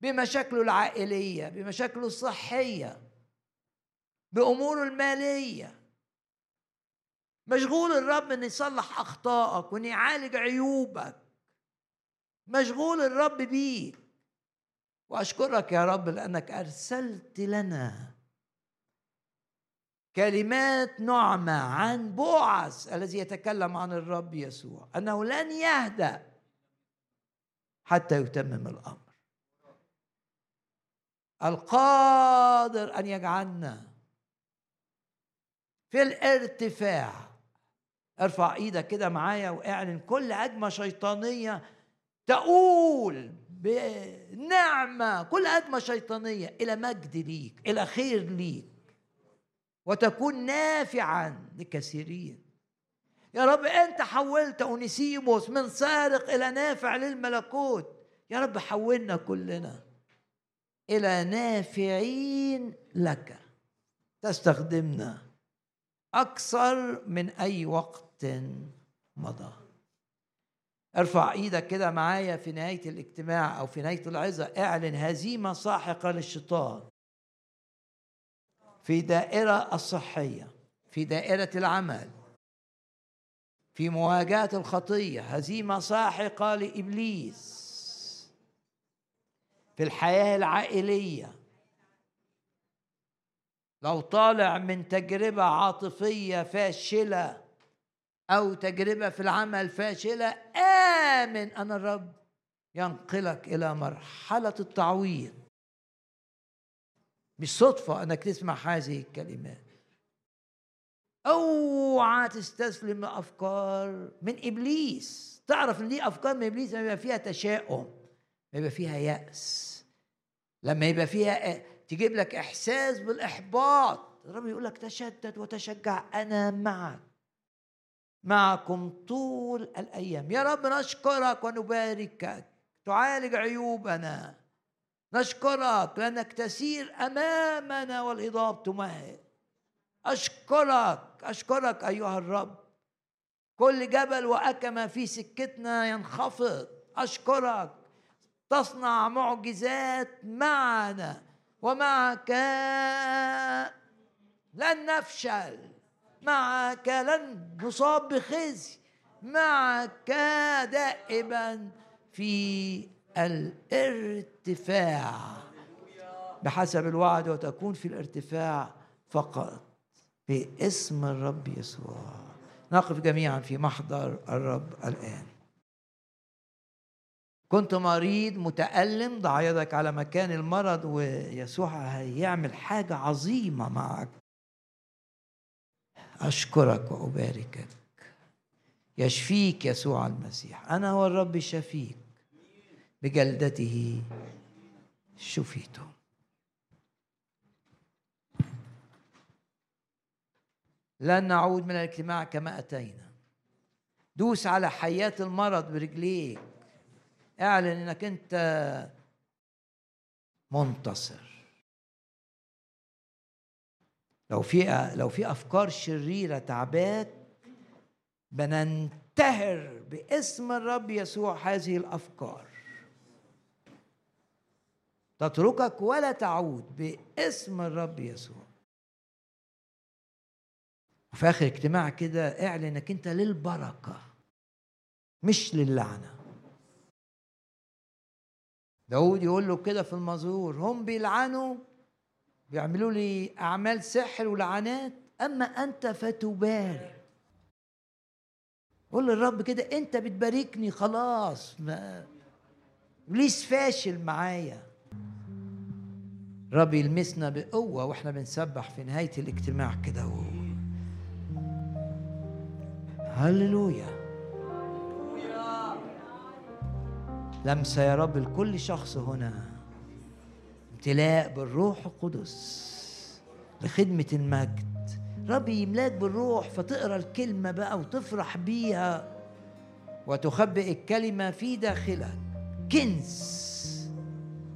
بمشاكله العائلية بمشاكله الصحية بأموره المالية. مشغول الرب ان يصلح أخطائك وان يعالج عيوبك. مشغول الرب بيك وأشكرك يا رب لأنك أرسلت لنا كلمات نعمة عن بوعز الذي يتكلم عن الرب يسوع. أنه لن يهدأ حتى يتمم الأمر. القادر أن يجعلنا في الارتفاع. ارفع إيدك كده معايا واعلن كل هجمه شيطانية تقول بنعمة كل هجمه شيطانية إلى مجد ليك إلى خير ليك. وتكون نافعا لكثيرين يا رب أنت حولت أونيسيموس من سارق إلى نافع للملكوت. يا رب حولنا كلنا إلى نافعين لك. تستخدمنا أكثر من أي وقت مضى. ارفع إيدك كده معايا في نهاية الاجتماع أو في نهاية العظة اعلن هزيمة ساحقة للشيطان. في دائرة الصحية في دائرة العمل في مواجهة الخطية هزيمة ساحقة لإبليس. في الحياة العائلية. لو طالع من تجربة عاطفية فاشلة أو تجربة في العمل فاشلة آمن. ان الرب ينقلك إلى مرحلة التعويض. مش صدفه أنك تسمع هذه الكلمات أوعى تستسلم لأفكار من إبليس. تعرف إن دي أفكار من إبليس لما يبقى فيها تشاؤم يبقى فيها يأس لما يبقى فيها تجيب لك إحساس بالإحباط. الرب يقول لك تشدد وتشجع. أنا معك. معكم طول الأيام. يا رب نشكرك ونباركك تعالج عيوبنا. نشكرك لأنك تسير أمامنا والهضاب تمهد أشكرك. أشكرك أيها الرب. كل جبل وأكمة في سكتنا ينخفض. أشكرك. تصنع معجزات معنا. ومعك لن نفشل. معك لن نصاب بخزي معك دائما في الارتفاع. بحسب الوعد وتكون في الارتفاع فقط باسم الرب يسوع. نقف جميعا في محضر الرب الآن. كنت مريض متألم ضع يدك على مكان المرض ويسوع هيعمل حاجة عظيمة معك. أشكرك وأباركك. يشفيك يسوع المسيح. أنا هو الرب شفيك بجلدته شفيته. لن نعود من الاجتماع كما أتينا. دوس على حياة المرض برجليك. اعلن إنك أنت منتصر. لو في لو في أفكار شريرة تعباك بننتهر باسم الرب يسوع هذه الأفكار. تتركك ولا تعود باسم الرب يسوع. وفي آخر اجتماع كده اعلن إنك أنت للبركة مش للعنة. داود يقول له كده في المزور هم بيلعنوا بيعملوا لي أعمال سحر ولعنات. أما أنت فتبارك. قول للرب كده أنت بتباركني خلاص. ما ابليس فاشل معايا؟ رب يلمسنا بقوة وإحنا بنسبح في نهاية الاجتماع كده. هللويا. لمسة يا رب لكل شخص هنا. امتلاء بالروح القدس لخدمة المجد. رب يملأك بالروح فتقرأ الكلمة بقى وتفرح بيها وتخبئ الكلمة في داخلك. كنز.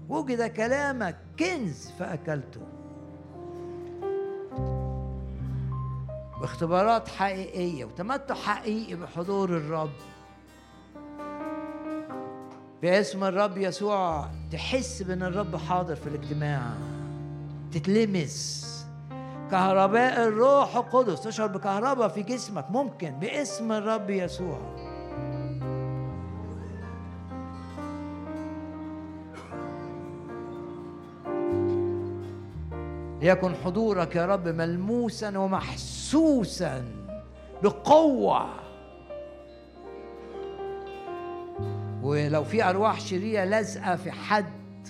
وجد كلامك كنز فأكلته. باختبارات حقيقية وتمتع حقيقي بحضور الرب. باسم الرب يسوع تحس بأن الرب حاضر في الاجتماع. تتلمس. كهرباء الروح القدس تشعر بكهرباء في جسمك. ممكن باسم الرب يسوع. ليكن حضورك يا رب ملموسا ومحسوسا بقوة. ولو في أرواح شريره لازقة في حد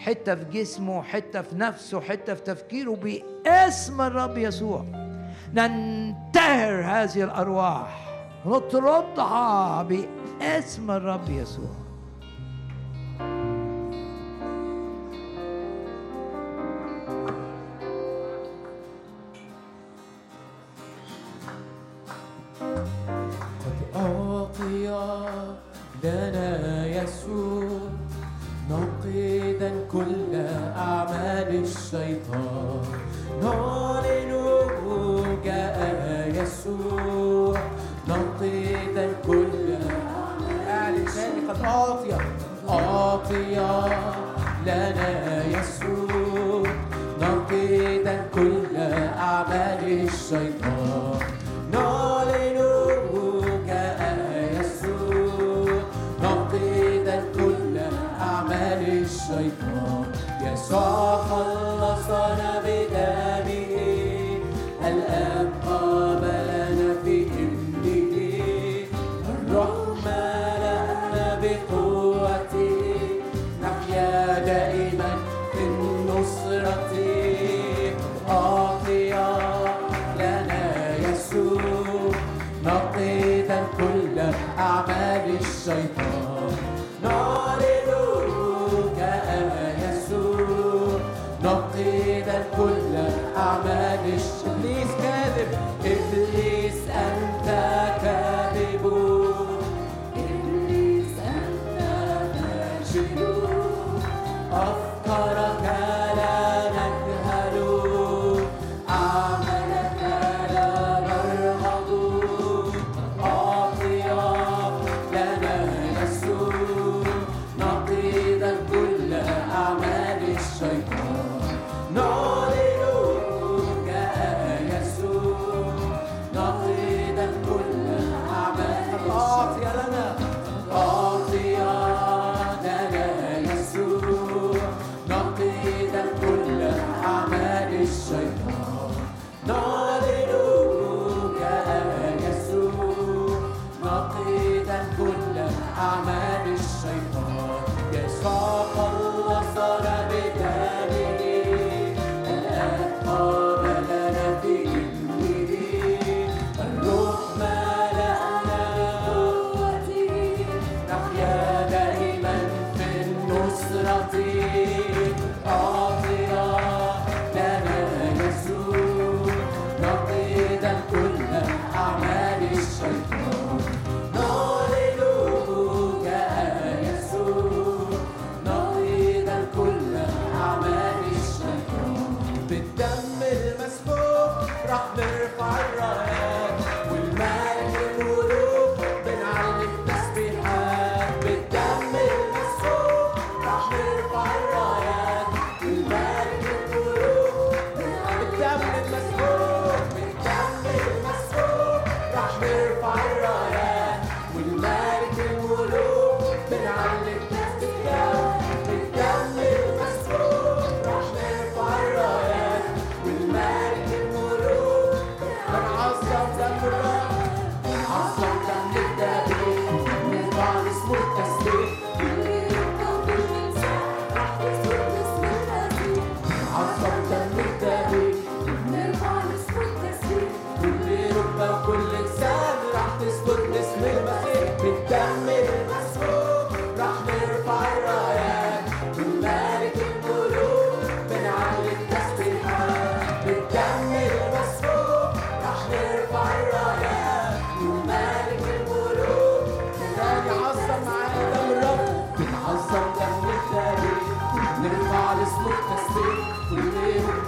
حتة في جسمه حتة في نفسه حتة في تفكيره باسم الرب يسوع. ننتهر هذه الأرواح نطردها باسم الرب يسوع. أعطي لنا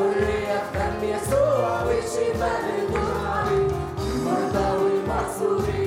عن حرية دم يسوع وشفاء للمعارين المرضى والمحصورين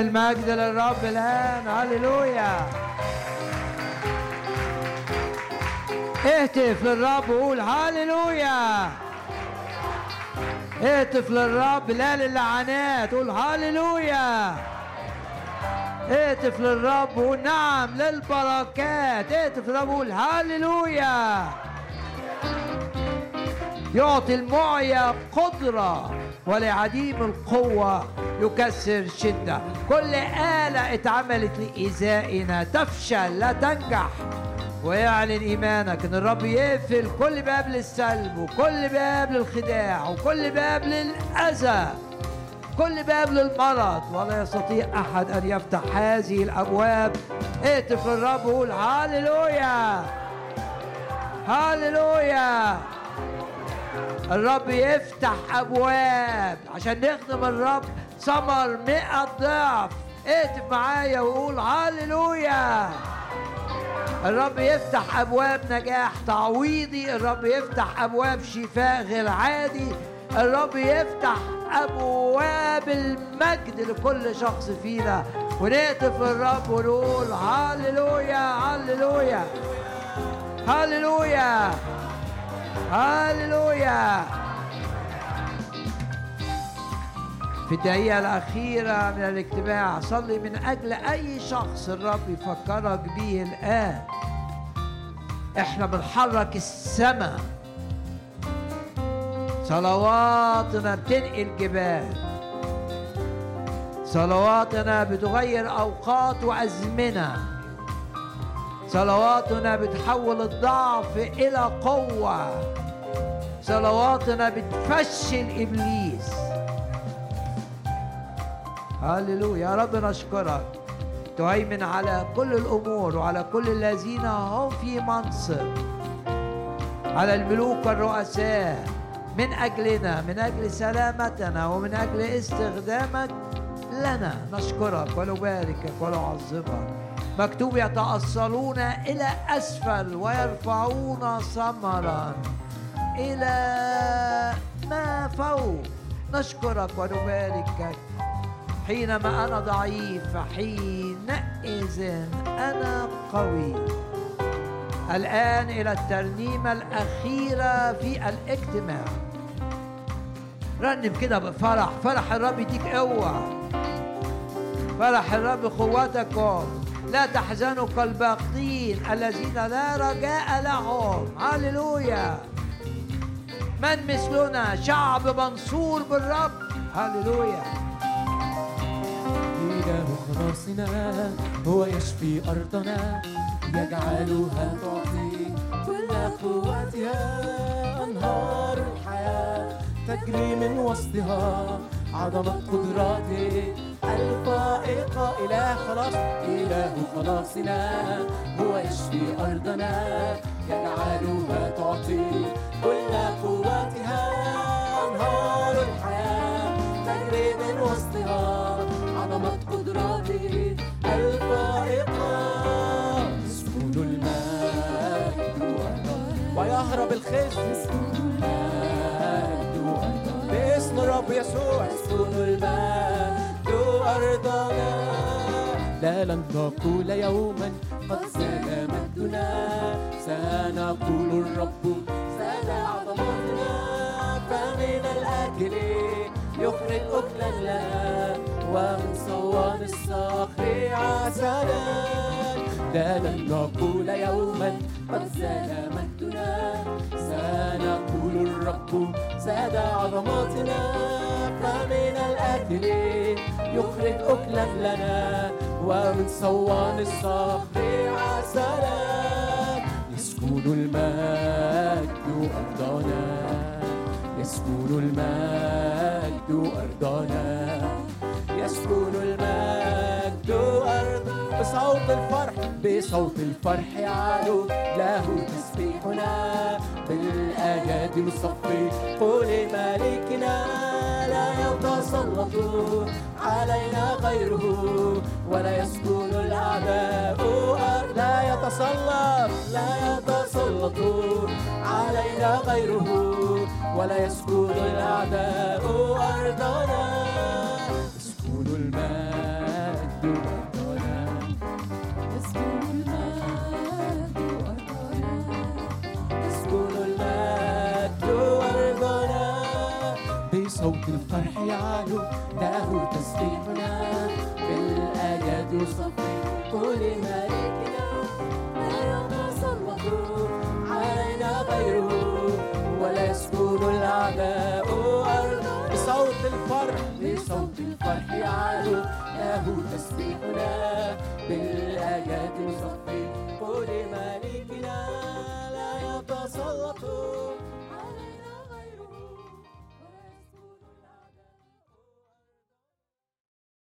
المجد للرب الآن. هللويا. اهتف للرب وقول هللويا. اهتف للرب لا للعنات قول هللويا. اهتف للرب وقول نعم للبركات. اهتف للرب وقول هللويا. يعطي المعيا قدرة ولعديم القوة. يكسر شدة. كل آلة اتعملت لإيذائنا. تفشل لا تنجح. ويعلن إيمانك إن الرب يقفل كل باب للسلب وكل باب للخداع وكل باب للأذى. كل باب للمرض. ولا يستطيع أحد أن يفتح هذه الأبواب. اهتف للرب وقول هاليلويا هاليلويا الرب يفتح أبواب. عشان نخدم الرب ثمر مئة ضعف. اهتف معايا وقول هاليلويا الرب يفتح أبواب نجاح تعويضي. الرب يفتح أبواب شفاء غير عادي. الرب يفتح أبواب المجد لكل شخص فينا. ونهتف للرب ونقول هاليلويا هاليلويا هاليلويا هاليلويا في الدقيقة الأخيرة من الاجتماع. صلي من أجل أي شخص الرب يفكرك به الآن. إحنا بنحرك السماء. صلواتنا بتنقل جبال. صلواتنا بتغير أوقات وأزمنة. صلواتنا بتحول الضعف إلى قوة. صلواتنا بتفشل ابليس هللويا يا رب نشكرك تهيمن على كل الأمور وعلى كل الذين هم في منصب. على الملوك والرؤساء من أجلنا من أجل سلامتنا ومن أجل استخدامك لنا. نشكرك ونباركك ونعظمك. مكتوب يتأصلون إلى أسفل ويرفعون ثمرا إلى ما فوق. نشكرك ونباركك. حينما أنا ضعيف حينئذ أنا قوي. الآن إلى الترنيمة الأخيرة في الاجتماع رنم كده بفرح فرح الرب يديك قوة. فرح الرب قوتكم. لا تحزنوا كالباقين الذين لا رجاء لهم. هللويا. من مثلنا؟ شعب منصور بالرب. هللويا. خلاصنا هو يشفي أرضنا يجعلها تعطي كل قوتها. أنهار الحياة تجري من وسطها عظمة قدراته الفائقة إله خلاص. إله خلاصنا هو يشفي أرضنا يجعلها تعطي كل قوتها. لا لن نقول يوما قد زال مجدنا سنقول الرب زاد عظمتنا فمن الأكل يخرج أكلا لنا ومن صوان الصخر عسلا لا لن نقول يوما قد زاد مجدنا سنقول الرب زاد عظمتنا فمن الأكل يخرج أكلا لنا. ومن صوان الصخر عسلا يسكن المجد أرضنا يسكن المجد أرضنا يسكن المجد أرضنا بصوت الفرح. بصوت الفرح يعلو له تسبيحنا. بالأيادي نصفي قول ملكنا لا يتسلط علينا غيره ولا يسكن الأعداء أرض. لا يتسلط لا يتسلط علينا غيره ولا يسكن الأعداء أرضنا. الفرح يعلو له تسبيحنا بالآيات يصفي كل ملكنا. لا يتسلط علينا غيره ولا يسكن الأعداء أرضا. بصوت الفرح بصوت الفرح يعلو. له تسبيحنا بالآيات يصفي